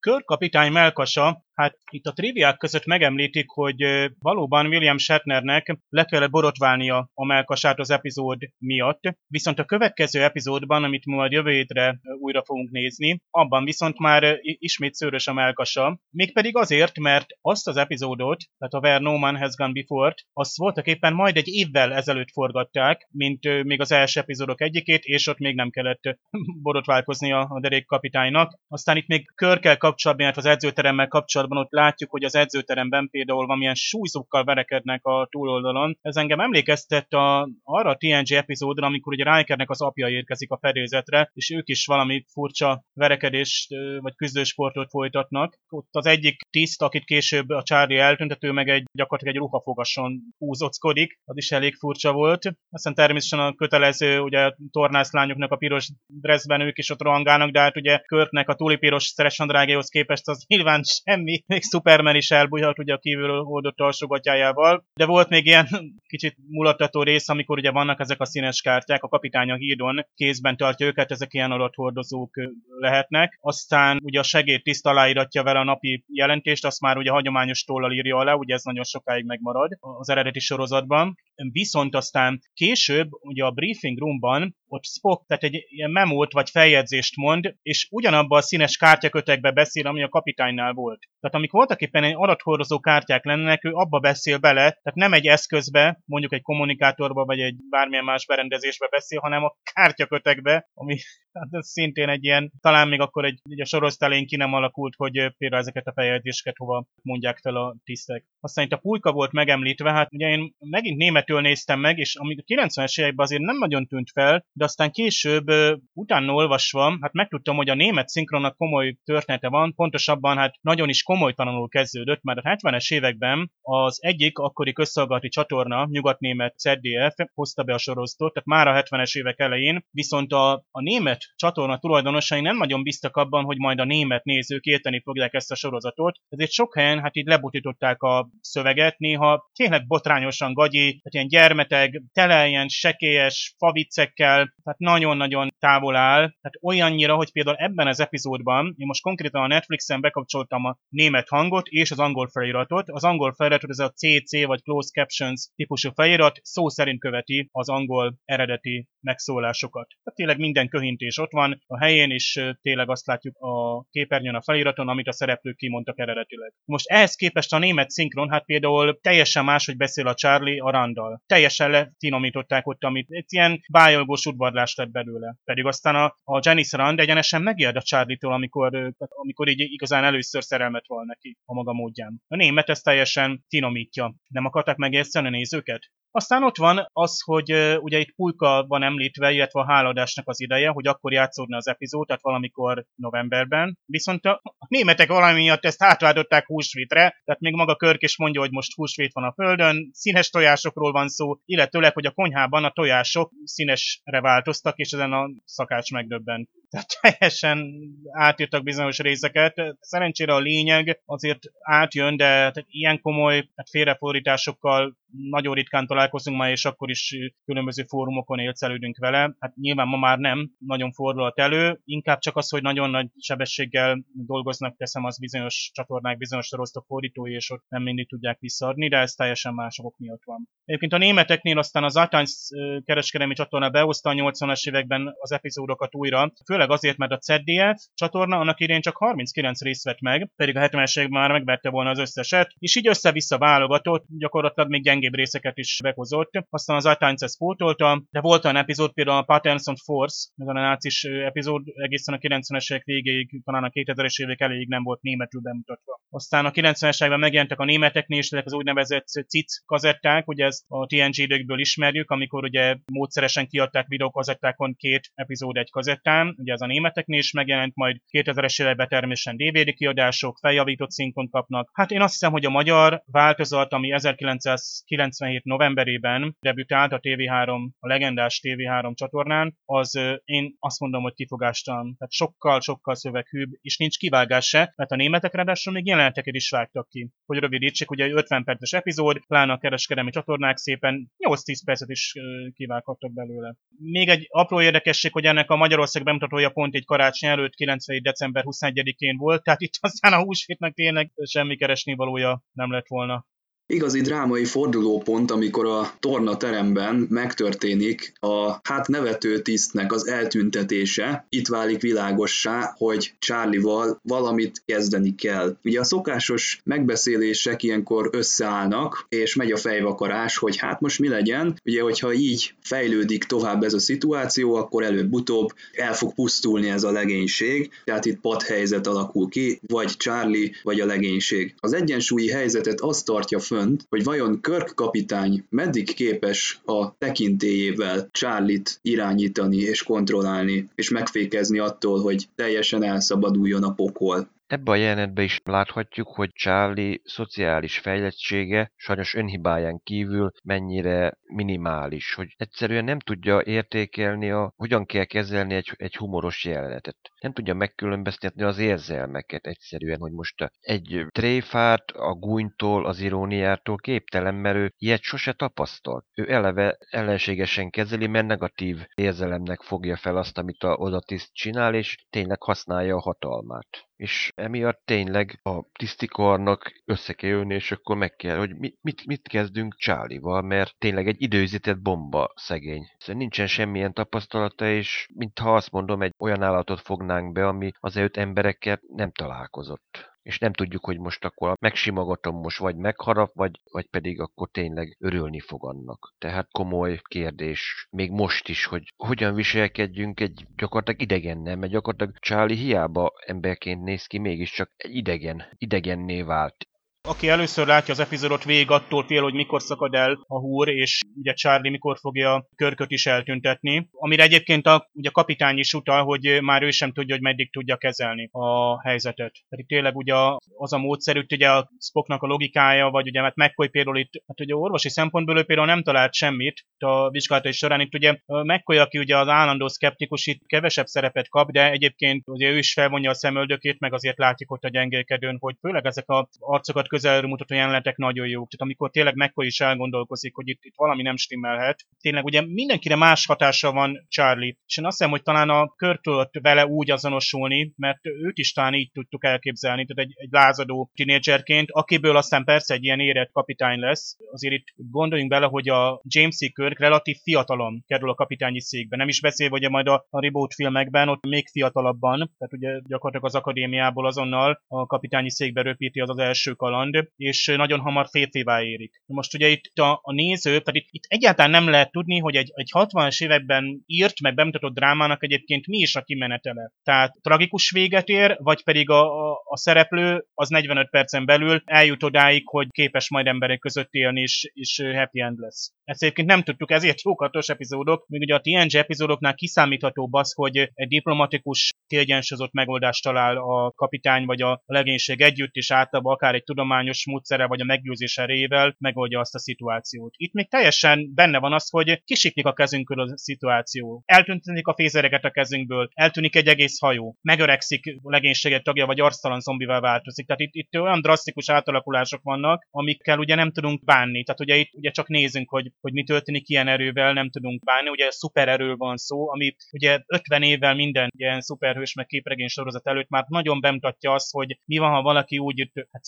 Körkapitány melkasa Hát itt a triviák között megemlítik, hogy valóban William Shatnernek le kellett borotválnia a melkasát az epizód miatt, viszont a következő epizódban, amit majd jövő hétre újra fogunk nézni, abban viszont már ismét szőrös a melkasa, mégpedig azért, mert azt az epizódot, tehát a Where No Man Has Gone Before, azt voltak éppen majd egy évvel ezelőtt forgatták, mint még az első epizódok egyikét, és ott még nem kellett borotválkozni a derék kapitánynak. Aztán itt még körkel kapcsolatban, illetve az edzőteremmel kapcsolatban ott látjuk, hogy az edzőteremben például valamilyen súlyzókkal verekednek a túloldalon. Ez engem emlékeztet a, arra a TNG epizódra, amikor ugye Rikernek az apja érkezik a fedélzetre, és ők is valami furcsa verekedést vagy küzdősportot folytatnak. Ott az egyik tiszt, akit később a Charlie eltüntető, meg egy gyakorlatilag egy ruhafogason húzockodik, az is elég furcsa volt. Aztán természetesen a kötelező, ugye tornászlányoknak a piros dressben ők is ott rohangálnak, de hát ugye Körtnek a túlipiros szeresandrágéhoz képest az nyilván semmi. Még Superman is elbújhat ugye a kívülről oldott alsógatjájával. De volt még ilyen kicsit mulattató rész, amikor ugye vannak ezek a színes kártyák, a kapitány a hídon kézben tartja őket, ezek ilyen adathordozók lehetnek. Aztán ugye a segédtiszt aláíratja vele a napi jelentést, azt már ugye hagyományos tollal írja alá, ugye ez nagyon sokáig megmarad az eredeti sorozatban. Viszont aztán később ugye a briefing roomban ott Spock, tehát egy ilyen memót vagy feljegyzést mond, és ugyanabban a színes kártyakötekbe beszél, ami a kapitánynál volt. Tehát amik voltak éppen egy adathordozó kártyák lennének, ő abba beszél bele, tehát nem egy eszközbe, mondjuk egy kommunikátorba, vagy egy bármilyen más berendezésbe beszél, hanem a kártyakötekbe, ami hát ez szintén egy ilyen, talán még akkor egy, egy a sorozat elején ki nem alakult, hogy például ezeket a feljegyzéseket hova mondják fel a tisztek. Aztán itt a pulyka volt megemlítve, hát ugye én megint németül néztem meg, és amíg a 90-es években azért nem nagyon tűnt fel, de aztán később utána olvasva, hát megtudtam, hogy a német szinkronnak komoly története van, pontosabban hát nagyon is komolytalanul kezdődött, mert a 70-es években az egyik akkori közszolgálati csatorna, nyugatnémet ZDF hozta be a sorozatot, tehát már a 70-es évek elején, viszont a, a német csatorna tulajdonosai nem nagyon biztak abban, hogy majd a német nézők érteni fogják ezt a sorozatot, ezért sok helyen hát így lebutították a szöveget, néha tényleg botrányosan gagyi, tehát ilyen gyermeteg, tele ilyen sekélyes faviccekkel, tehát nagyon-nagyon távol áll, tehát olyannyira, hogy például ebben az epizódban, én most konkrétan a Netflixen bekapcsoltam a német hangot és az angol feliratot. Az angol feliratot ez a CC vagy Closed Captions típusú felirat szó szerint követi az angol eredeti megszólásokat. Tehát tényleg minden köhintés ott van a helyén, és tényleg azt látjuk a képernyőn a feliraton, amit a szereplők kimondtak eredetileg. Most ehhez képest a német szinkron, hát például teljesen máshogy beszél a Charlie a Randall. Teljesen letinomították ott, amit egy ilyen bájolgós udvarlás lett belőle. Pedig aztán a, a Janice Rand egyenesen megijed a Charlie-tól, amikor, amikor így igazán először szerelmet val neki a maga módján. A német ezt teljesen finomítja. Nem akarták megérteni a nézőket? Aztán ott van az, hogy ugye itt Pulka van említve, illetve a háladásnak az ideje, hogy akkor játszódna az epizód, tehát valamikor novemberben. Viszont a németek valami miatt ezt átváltották húsvétre, tehát még maga Körk is mondja, hogy most húsvét van a földön, színes tojásokról van szó, illetőleg, hogy a konyhában a tojások színesre változtak, és ezen a szakács megdöbbent. Tehát teljesen átírtak bizonyos részeket. Szerencsére a lényeg azért átjön, de ilyen komoly hát félrefordításokkal nagyon ritkán találkozunk ma, és akkor is különböző fórumokon élcelődünk vele. Hát nyilván ma már nem nagyon fordulhat elő, inkább csak az, hogy nagyon nagy sebességgel dolgoznak, teszem az bizonyos csatornák, bizonyos sorosztok fordítói, és ott nem mindig tudják visszaadni, de ez teljesen mások miatt van. Egyébként a németeknél aztán az Atans kereskedelmi csatorna behozta a 80-as években az epizódokat újra, főleg azért, mert a ZDF csatorna annak idén csak 39 részt vett meg, pedig a 70-es években már megvette volna az összeset, és így össze-vissza válogatott, gyakorlatilag még gyengébb részeket is behozott. Aztán az Atans ezt pótolta, de volt olyan epizód, például a Patterns on Force, ez a nácis epizód egészen a 90-es évek végéig, talán a 2000-es évek elejéig nem volt németül bemutatva. Aztán a 90-es években megjelentek a németeknél is ezek az úgynevezett CIC kazetták, ugye ezt a TNG időkből ismerjük, amikor ugye módszeresen kiadták videókazettákon két epizód egy kazettán, ugye ez a németeknél is megjelent, majd 2000-es években természetesen DVD kiadások, feljavított szinkont kapnak. Hát én azt hiszem, hogy a magyar változat, ami 1997 novemberében debütált a TV3, a legendás TV3 csatornán, az én azt mondom, hogy kifogástalan. Tehát sokkal, sokkal szöveghűbb, és nincs kivágás se, mert a németek ráadásul még jeleneteket is vágtak ki. Hogy rövidítsük, ugye 50 perces epizód, pláne a kereskedelmi csatornák szépen 8-10 percet is kivághattak belőle. Még egy apró érdekesség, hogy ennek a Magyarország bemutatója pont egy karácsony előtt 90. december 21-én volt, tehát itt aztán a húsvétnek tényleg semmi keresni valója nem lett volna.
Igazi drámai fordulópont, amikor a torna teremben megtörténik a hát nevető tisztnek az eltüntetése, itt válik világossá, hogy Charlie-val valamit kezdeni kell. Ugye a szokásos megbeszélések ilyenkor összeállnak, és megy a fejvakarás, hogy hát most mi legyen. Ugye, hogyha így fejlődik tovább ez a szituáció, akkor előbb-utóbb el fog pusztulni ez a legénység, tehát itt padhelyzet alakul ki, vagy Charlie, vagy a legénység. Az egyensúlyi helyzetet azt tartja föl, fönt, hogy vajon Kirk kapitány meddig képes a tekintélyével Charlie-t irányítani és kontrollálni, és megfékezni attól, hogy teljesen elszabaduljon a pokol.
Ebben a jelenetben is láthatjuk, hogy Charlie szociális fejlettsége sajnos önhibáján kívül mennyire minimális, hogy egyszerűen nem tudja értékelni, a, hogyan kell kezelni egy, egy humoros jelenetet. Nem tudja megkülönböztetni az érzelmeket egyszerűen, hogy most egy tréfát a gúnytól, az iróniától képtelen, mert ő ilyet sose tapasztalt. Ő eleve ellenségesen kezeli, mert negatív érzelemnek fogja fel azt, amit a odatiszt csinál, és tényleg használja a hatalmát és emiatt tényleg a tisztikarnak össze kell jönni, és akkor meg kell, hogy mit, mit, mit kezdünk Csálival, mert tényleg egy időzített bomba szegény. Szóval nincsen semmilyen tapasztalata, és mintha azt mondom, egy olyan állatot fognánk be, ami az előtt emberekkel nem találkozott és nem tudjuk, hogy most akkor megsimogatom most, vagy megharap, vagy, vagy pedig akkor tényleg örülni fog annak. Tehát komoly kérdés, még most is, hogy hogyan viselkedjünk egy gyakorlatilag idegen, nem? Mert gyakorlatilag Charlie hiába emberként néz ki, mégiscsak egy idegen, idegenné vált
aki először látja az epizódot, végig attól fél, hogy mikor szakad el a húr, és ugye Charlie mikor fogja körköt is eltüntetni. Amire egyébként a, ugye a kapitány is utal, hogy már ő sem tudja, hogy meddig tudja kezelni a helyzetet. Tehát tényleg ugye az a módszer, ugye a Spocknak a logikája, vagy ugye mert McCoy például itt, hát ugye orvosi szempontból ő például nem talált semmit a vizsgálatai során. Itt ugye McCoy, aki ugye az állandó szkeptikus, itt kevesebb szerepet kap, de egyébként ugye ő is felvonja a szemöldökét, meg azért látjuk ott a gyengélkedőn, hogy főleg ezek a arcokat közelről mutató jelenetek nagyon jók. Tehát amikor tényleg McCoy is elgondolkozik, hogy itt, itt valami nem stimmelhet. Tényleg ugye mindenkire más hatása van Charlie. És én azt hiszem, hogy talán a körtől vele úgy azonosulni, mert őt is talán így tudtuk elképzelni, tehát egy, egy lázadó tinédzserként, akiből aztán persze egy ilyen érett kapitány lesz. Azért itt gondoljunk bele, hogy a James C. Kirk relatív fiatalon kerül a kapitányi székbe. Nem is beszél, hogy majd a, a reboot filmekben ott még fiatalabban, tehát ugye gyakorlatilag az akadémiából azonnal a kapitányi székbe röpíti az az első kaland, és nagyon hamar férfivá érik. Most ugye itt a, a néző, tehát itt, egyáltalán nem lehet tudni, hogy egy, egy 60-as években írt, meg bemutatott drámának egyébként mi is a kimenetele. Tehát tragikus véget ér, vagy pedig a, a, a szereplő az 45 percen belül eljut odáig, hogy képes majd emberek között élni, és, és happy end lesz. Ezt egyébként nem tudtuk, ezért jókatos epizódok, míg ugye a TNG epizódoknál kiszámíthatóbb az, hogy egy diplomatikus, kiegyensúlyozott megoldást talál a kapitány vagy a legénység együtt, és általában akár egy tudományos módszere vagy a meggyőzés erejével megoldja azt a szituációt. Itt még teljesen benne van az, hogy kisiklik a kezünkről a szituáció. Eltűnik a fézereket a kezünkből, eltűnik egy egész hajó, megöregszik a legénység tagja, vagy arctalan zombivel változik. Tehát itt, itt olyan drasztikus átalakulások vannak, amikkel ugye nem tudunk bánni. Tehát ugye itt ugye csak nézünk, hogy hogy mi történik ilyen erővel, nem tudunk bánni. Ugye szupererő van szó, ami ugye 50 évvel minden ilyen szuperhős meg képregény sorozat előtt már nagyon bemutatja azt, hogy mi van, ha valaki úgy hát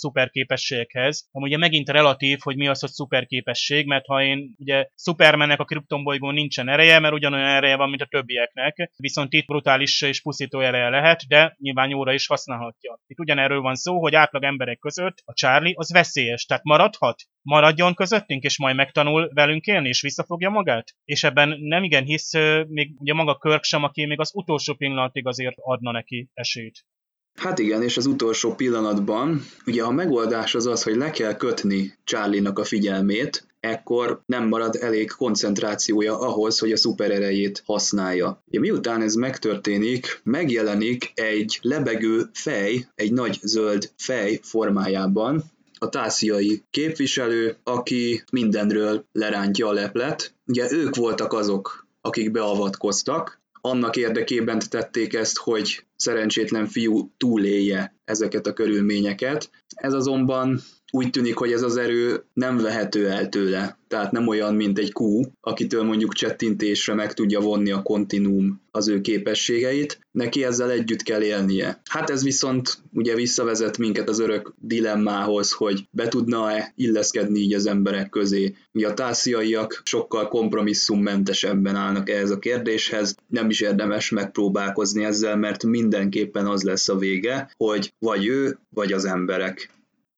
szuperképességhez. Ami ugye megint relatív, hogy mi az, hogy szuperképesség, mert ha én ugye Supermannek a kriptonbolygón nincsen ereje, mert ugyanolyan ereje van, mint a többieknek, viszont itt brutális és pusztító ereje lehet, de nyilván jóra is használhatja. Itt ugyanerről van szó, hogy átlag emberek között a Charlie az veszélyes, tehát maradhat, maradjon közöttünk, és majd megtanul velünk élni, és visszafogja magát? És ebben nem igen hisz még ugye maga Körk sem, aki még az utolsó pillanatig azért adna neki esélyt.
Hát igen, és az utolsó pillanatban, ugye a megoldás az az, hogy le kell kötni Charlie-nak a figyelmét, ekkor nem marad elég koncentrációja ahhoz, hogy a szupererejét használja. Ugye, miután ez megtörténik, megjelenik egy lebegő fej, egy nagy zöld fej formájában, a tásziai képviselő, aki mindenről lerántja a leplet. Ugye ők voltak azok, akik beavatkoztak, annak érdekében tették ezt, hogy szerencsétlen fiú túlélje ezeket a körülményeket. Ez azonban úgy tűnik, hogy ez az erő nem vehető el tőle. Tehát nem olyan, mint egy kú, akitől mondjuk csettintésre meg tudja vonni a kontinúm az ő képességeit. Neki ezzel együtt kell élnie. Hát ez viszont ugye visszavezet minket az örök dilemmához, hogy be tudna-e illeszkedni így az emberek közé. Mi a tásziaiak sokkal kompromisszummentesebben állnak ehhez a kérdéshez. Nem is érdemes megpróbálkozni ezzel, mert mindenképpen az lesz a vége, hogy vagy ő, vagy az emberek.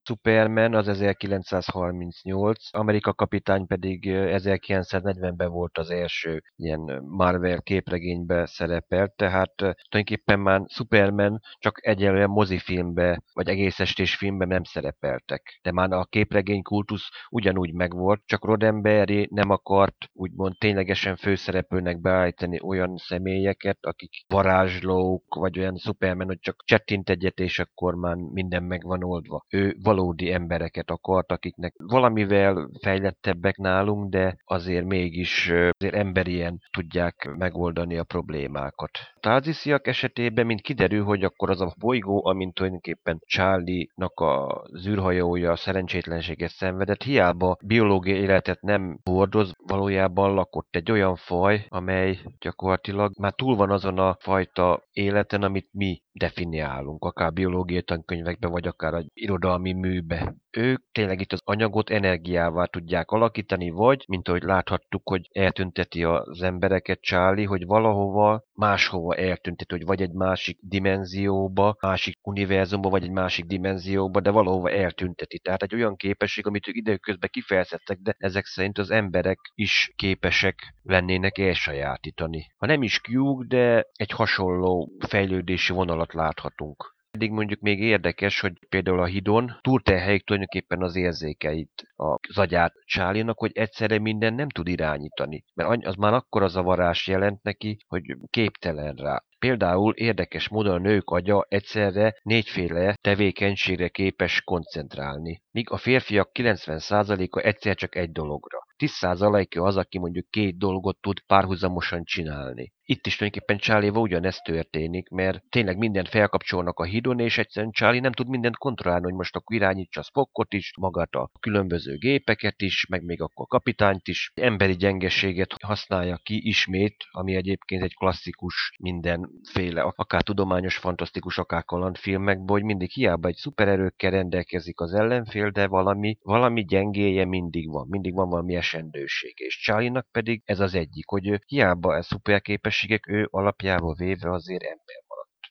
Superman az 1938, Amerika kapitány pedig 1940-ben volt az első ilyen Marvel képregénybe szerepelt, tehát tulajdonképpen már Superman csak egyelőre mozifilmbe, vagy egész estés filmben nem szerepeltek. De már a képregény kultusz ugyanúgy megvolt, csak Roddenberry nem akart úgymond ténylegesen főszereplőnek beállítani olyan személyeket, akik varázslók, vagy olyan Superman, hogy csak csettint egyet, és akkor már minden meg van oldva. Ő valódi embereket akart, akiknek valamivel fejlettebbek nálunk, de azért mégis azért emberien tudják megoldani a problémákat. Tázisziak esetében, mint kiderül, hogy akkor az a bolygó, amint tulajdonképpen Charlie-nak a zűrhajója szerencsétlenséget szenvedett, hiába biológiai életet nem hordoz, valójában lakott egy olyan faj, amely gyakorlatilag már túl van azon a fajta életen, amit mi definiálunk, akár biológiai tankönyvekbe, vagy akár egy irodalmi műbe. Ők tényleg itt az anyagot energiává tudják alakítani, vagy, mint ahogy láthattuk, hogy eltünteti az embereket Charlie, hogy valahova máshova eltünteti, hogy vagy egy másik dimenzióba, másik univerzumba, vagy egy másik dimenzióba, de valahova eltünteti. Tehát egy olyan képesség, amit ők időközben kifejezhettek, de ezek szerint az emberek is képesek lennének elsajátítani. Ha nem is kiúg, de egy hasonló fejlődési vonalat láthatunk. Eddig mondjuk még érdekes, hogy például a hidon túlterheljük tulajdonképpen az érzékeit az agyát Csálinak, hogy egyszerre minden nem tud irányítani. Mert az már akkor a varás jelent neki, hogy képtelen rá. Például érdekes módon a nők agya egyszerre négyféle tevékenységre képes koncentrálni, míg a férfiak 90%-a egyszer csak egy dologra. 10%-a az, aki mondjuk két dolgot tud párhuzamosan csinálni. Itt is tulajdonképpen Csáléva ugyanezt történik, mert tényleg mindent felkapcsolnak a hídon, és egyszerűen Csáli nem tud mindent kontrollálni, hogy most akkor irányítsa a Spockot is, magát a különböző gépeket is, meg még akkor a kapitányt is. Emberi gyengeséget használja ki ismét, ami egyébként egy klasszikus mindenféle, akár tudományos, fantasztikus, akár kalandfilmekben, hogy mindig hiába egy szupererőkkel rendelkezik az ellenfél, de valami, valami gyengéje mindig van, mindig van valami esendőség. És Csálinak pedig ez az egyik, hogy hiába ez szuperképes képességek ő alapjából véve azért ember.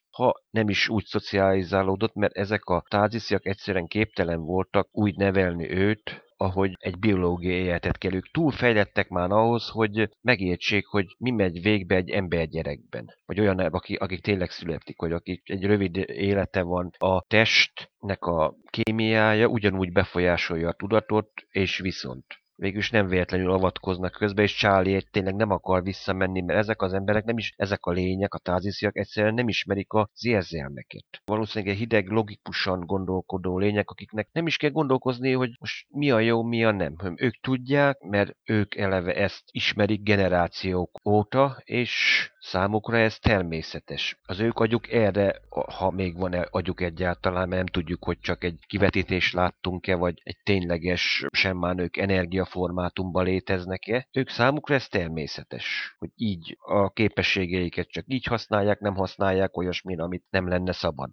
Ha nem is úgy szocializálódott, mert ezek a tázisziak egyszerűen képtelen voltak úgy nevelni őt, ahogy egy biológiai életet kell. Ők túl fejlettek már ahhoz, hogy megértsék, hogy mi megy végbe egy ember gyerekben. Vagy olyan, akik, akik tényleg születik, vagy akik egy rövid élete van. A testnek a kémiája ugyanúgy befolyásolja a tudatot, és viszont végülis nem véletlenül avatkoznak közbe, és Charlie tényleg nem akar visszamenni, mert ezek az emberek nem is, ezek a lények, a tázisziak egyszerűen nem ismerik az érzelmeket. Valószínűleg egy hideg, logikusan gondolkodó lények, akiknek nem is kell gondolkozni, hogy most mi a jó, mi a nem. Ők tudják, mert ők eleve ezt ismerik generációk óta, és Számukra ez természetes. Az ők agyuk erre, ha még van agyuk egyáltalán, mert nem tudjuk, hogy csak egy kivetítést láttunk-e, vagy egy tényleges semmán ők energiaformátumban léteznek-e. Ők számukra ez természetes, hogy így a képességeiket csak így használják, nem használják olyasmin, amit nem lenne szabad.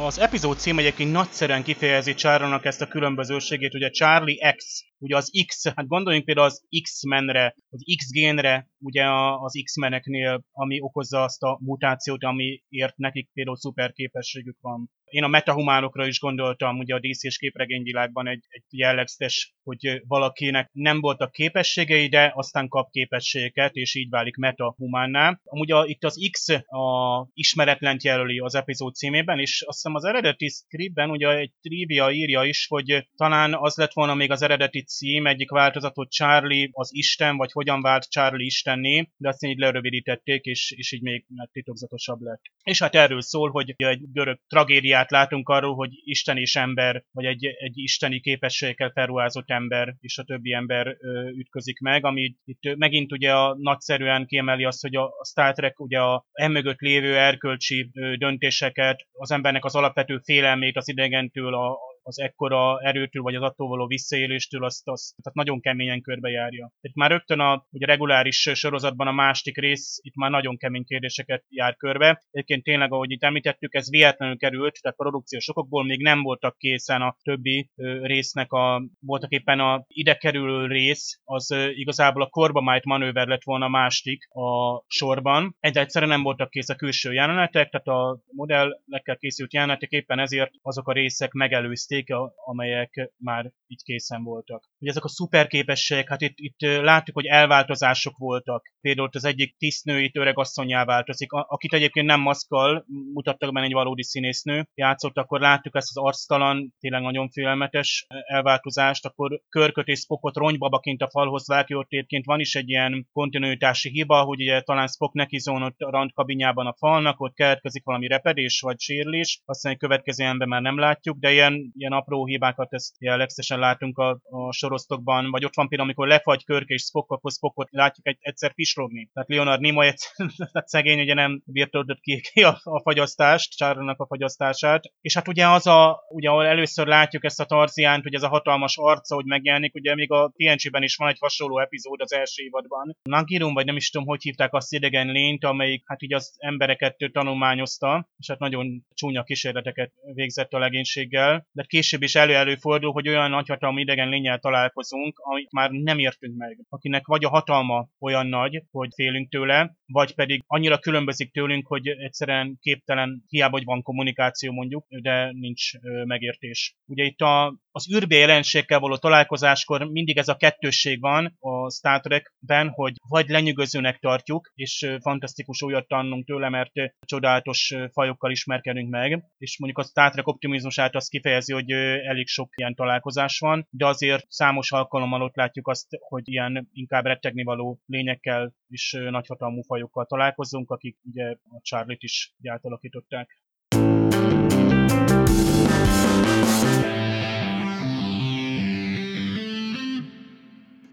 Az epizód cím egyébként nagyszerűen kifejezi Charlie-nak ezt a különbözőségét, ugye Charlie X, ugye az X, hát gondoljunk például az X-menre, az X-génre, ugye az X-meneknél, ami okozza azt a mutációt, amiért nekik például szuper képességük van. Én a metahumánokra is gondoltam, ugye a DC-s képregényvilágban egy, egy jellegzetes, hogy valakinek nem voltak képességei, de aztán kap képességeket, és így válik metahumánná. Amúgy a, itt az X a ismeretlent jelöli az epizód címében, és azt hiszem az eredeti scriptben ugye egy trivia írja is, hogy talán az lett volna még az eredeti cím, egyik változat, hogy Charlie az Isten, vagy hogyan vált Charlie Istenné, de azt így lerövidítették, és, és így még titokzatosabb lett. És hát erről szól, hogy egy görög tragédiát látunk arról, hogy Isten és ember, vagy egy, egy isteni képességekkel felruházott ember és a többi ember ö, ütközik meg, ami itt megint ugye a nagyszerűen kiemeli azt, hogy a Star Trek ugye a emögött lévő erkölcsi döntéseket, az embernek az alapvető félelmét az idegentől, a, az ekkora erőtől, vagy az attól való visszaéléstől, azt, azt tehát nagyon keményen körbejárja. Itt már rögtön a ugye reguláris sorozatban a másik rész, itt már nagyon kemény kérdéseket jár körbe. Egyébként tényleg, ahogy itt említettük, ez véletlenül került, tehát produkciós okokból még nem voltak készen a többi résznek a, voltak éppen a ide kerülő rész, az igazából a korbamájt manőver lett volna másik a sorban. Egy egyszerűen nem voltak kész a külső jelenetek, tehát a modellekkel készült jelenetek éppen ezért azok a részek megelőzték fejleszték, amelyek már így készen voltak. Ugye ezek a szuperképességek, hát itt, itt látjuk, hogy elváltozások voltak. Például az egyik tisztnő itt öregasszonyá változik, akit egyébként nem maszkal, mutattak benne egy valódi színésznő, játszott, akkor láttuk ezt az arctalan, tényleg nagyon félelmetes elváltozást, akkor körköt és Spockot ronybabaként a falhoz vágja, ott egyébként van is egy ilyen kontinuitási hiba, hogy ugye talán Spock neki zónott a randkabinjában a falnak, ott keletkezik valami repedés vagy sérülés, aztán egy következő ember már nem látjuk, de ilyen, ilyen apró hibákat ezt legszesen látunk a, a sorosztokban, vagy ott van például, amikor lefagy Körk és Spock, akkor Spockot látjuk egy, egyszer pislogni. Tehát Leonard Nimoy egy szegény ugye nem birtoldott ki, ki a, a fagyasztást, Csárlónak a fagyasztását. És hát ugye az a, ugye ahol először látjuk ezt a Tarziánt, hogy ez a hatalmas arca, hogy megjelenik, ugye még a TNG-ben is van egy hasonló epizód az első évadban. Nagirum, vagy nem is tudom, hogy hívták azt idegen lényt, amelyik hát így az embereket tanulmányozta, és hát nagyon csúnya kísérleteket végzett a legénységgel. De később is elő-elő fordul, hogy olyan nagyhatalmú idegen lényel találkozunk, amit már nem értünk meg. Akinek vagy a hatalma olyan nagy, hogy félünk tőle, vagy pedig annyira különbözik tőlünk, hogy egyszerűen képtelen, hiába, hogy van kommunikáció mondjuk, de nincs megértés. Ugye itt a, az űrbé jelenségkel való találkozáskor mindig ez a kettősség van a Star Trekben, hogy vagy lenyűgözőnek tartjuk, és fantasztikus újat tanulunk tőle, mert csodálatos fajokkal ismerkedünk meg, és mondjuk a Star Trek optimizmusát azt kifejezi, hogy elég sok ilyen találkozás van, de azért számos alkalommal ott látjuk azt, hogy ilyen inkább rettegni való lényekkel és nagyhatalmú fajokkal találkozunk, akik ugye a Charlie-t is átalakították.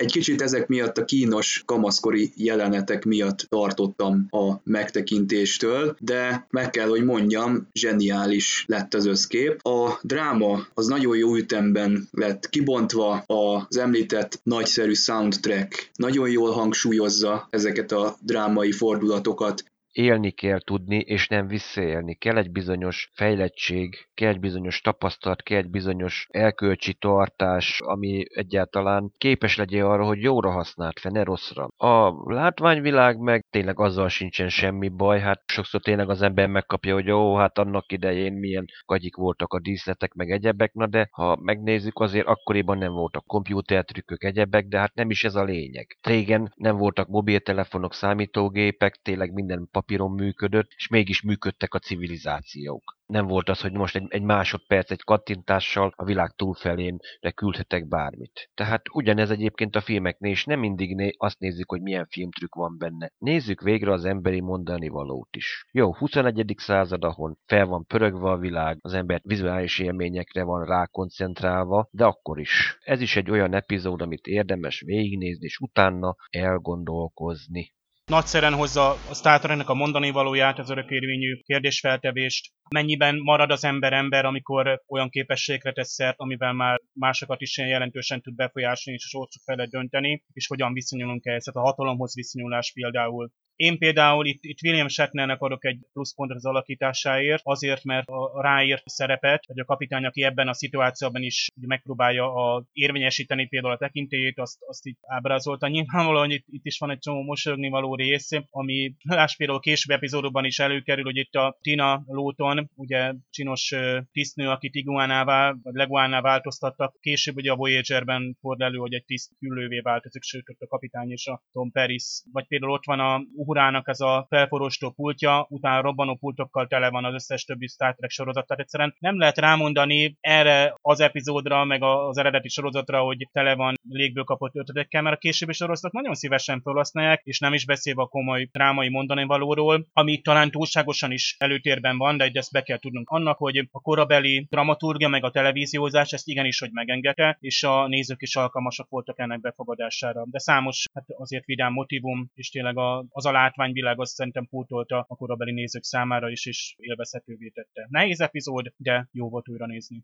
Egy kicsit ezek miatt a kínos kamaszkori jelenetek miatt tartottam a megtekintéstől, de meg kell, hogy mondjam, zseniális lett az összkép. A dráma az nagyon jó ütemben lett kibontva, az említett nagyszerű soundtrack nagyon jól hangsúlyozza ezeket a drámai fordulatokat,
élni kell tudni, és nem visszaélni. Kell egy bizonyos fejlettség, kell egy bizonyos tapasztalat, kell egy bizonyos elkölcsi tartás, ami egyáltalán képes legyen arra, hogy jóra használt fel, ne rosszra. A látványvilág meg tényleg azzal sincsen semmi baj, hát sokszor tényleg az ember megkapja, hogy ó, hát annak idején milyen gagyik voltak a díszletek, meg egyebek, na de ha megnézzük, azért akkoriban nem voltak kompjútertrükkök, egyebek, de hát nem is ez a lényeg. Régen nem voltak mobiltelefonok, számítógépek, tényleg minden papíron működött, és mégis működtek a civilizációk. Nem volt az, hogy most egy, egy másodperc, egy kattintással a világ túlfelén küldhetek bármit. Tehát ugyanez egyébként a filmeknél is nem mindig né- azt nézzük, hogy milyen filmtrükk van benne. Nézzük végre az emberi mondani valót is. Jó, 21. század, ahol fel van pörögve a világ, az ember vizuális élményekre van rákoncentrálva, de akkor is. Ez is egy olyan epizód, amit érdemes végignézni, és utána elgondolkozni
nagyszeren hozza a Star Treknek a mondani valóját, az örökérvényű kérdésfeltevést, mennyiben marad az ember ember, amikor olyan képességre tesz szert, amivel már másokat is jelentősen tud befolyásolni és a sorsuk felett dönteni, és hogyan viszonyulunk ehhez, tehát a hatalomhoz viszonyulás például. Én például itt, itt William Shatnernek adok egy pluszpontot az alakításáért, azért, mert a ráírt szerepet, vagy a kapitány, aki ebben a szituációban is megpróbálja a, érvényesíteni például a tekintélyét, azt, azt itt ábrázolta. Nyilvánvalóan itt, itt is van egy csomó mosolyogni való rész, ami láss például későbbi epizódokban is előkerül, hogy itt a Tina Lóton, ugye csinos tisztnő, akit iguánává, vagy leguánná változtattak, később ugye a Voyager-ben fordul elő, hogy egy tiszt küllővé változik, sőt ott a kapitány és a Tom Paris, vagy például ott van a Uhurának ez a felforostó pultja, utána robbanó pultokkal tele van az összes többi Star Trek sorozat, tehát egyszerűen nem lehet rámondani erre az epizódra, meg az eredeti sorozatra, hogy tele van légből kapott ötödekkel, mert a későbbi sorozatok nagyon szívesen felhasználják, és nem is beszélve a komoly drámai mondani valóról, ami talán túlságosan is előtérben van, de ezt be kell tudnunk annak, hogy a korabeli dramaturgia meg a televíziózás ezt igenis, hogy megengedte, és a nézők is alkalmasak voltak ennek befogadására. De számos, hát azért vidám motivum, és tényleg a, az a látványvilág azt szerintem pótolta a korabeli nézők számára is, és élvezhetővé tette. Nehéz epizód, de jó volt újra nézni.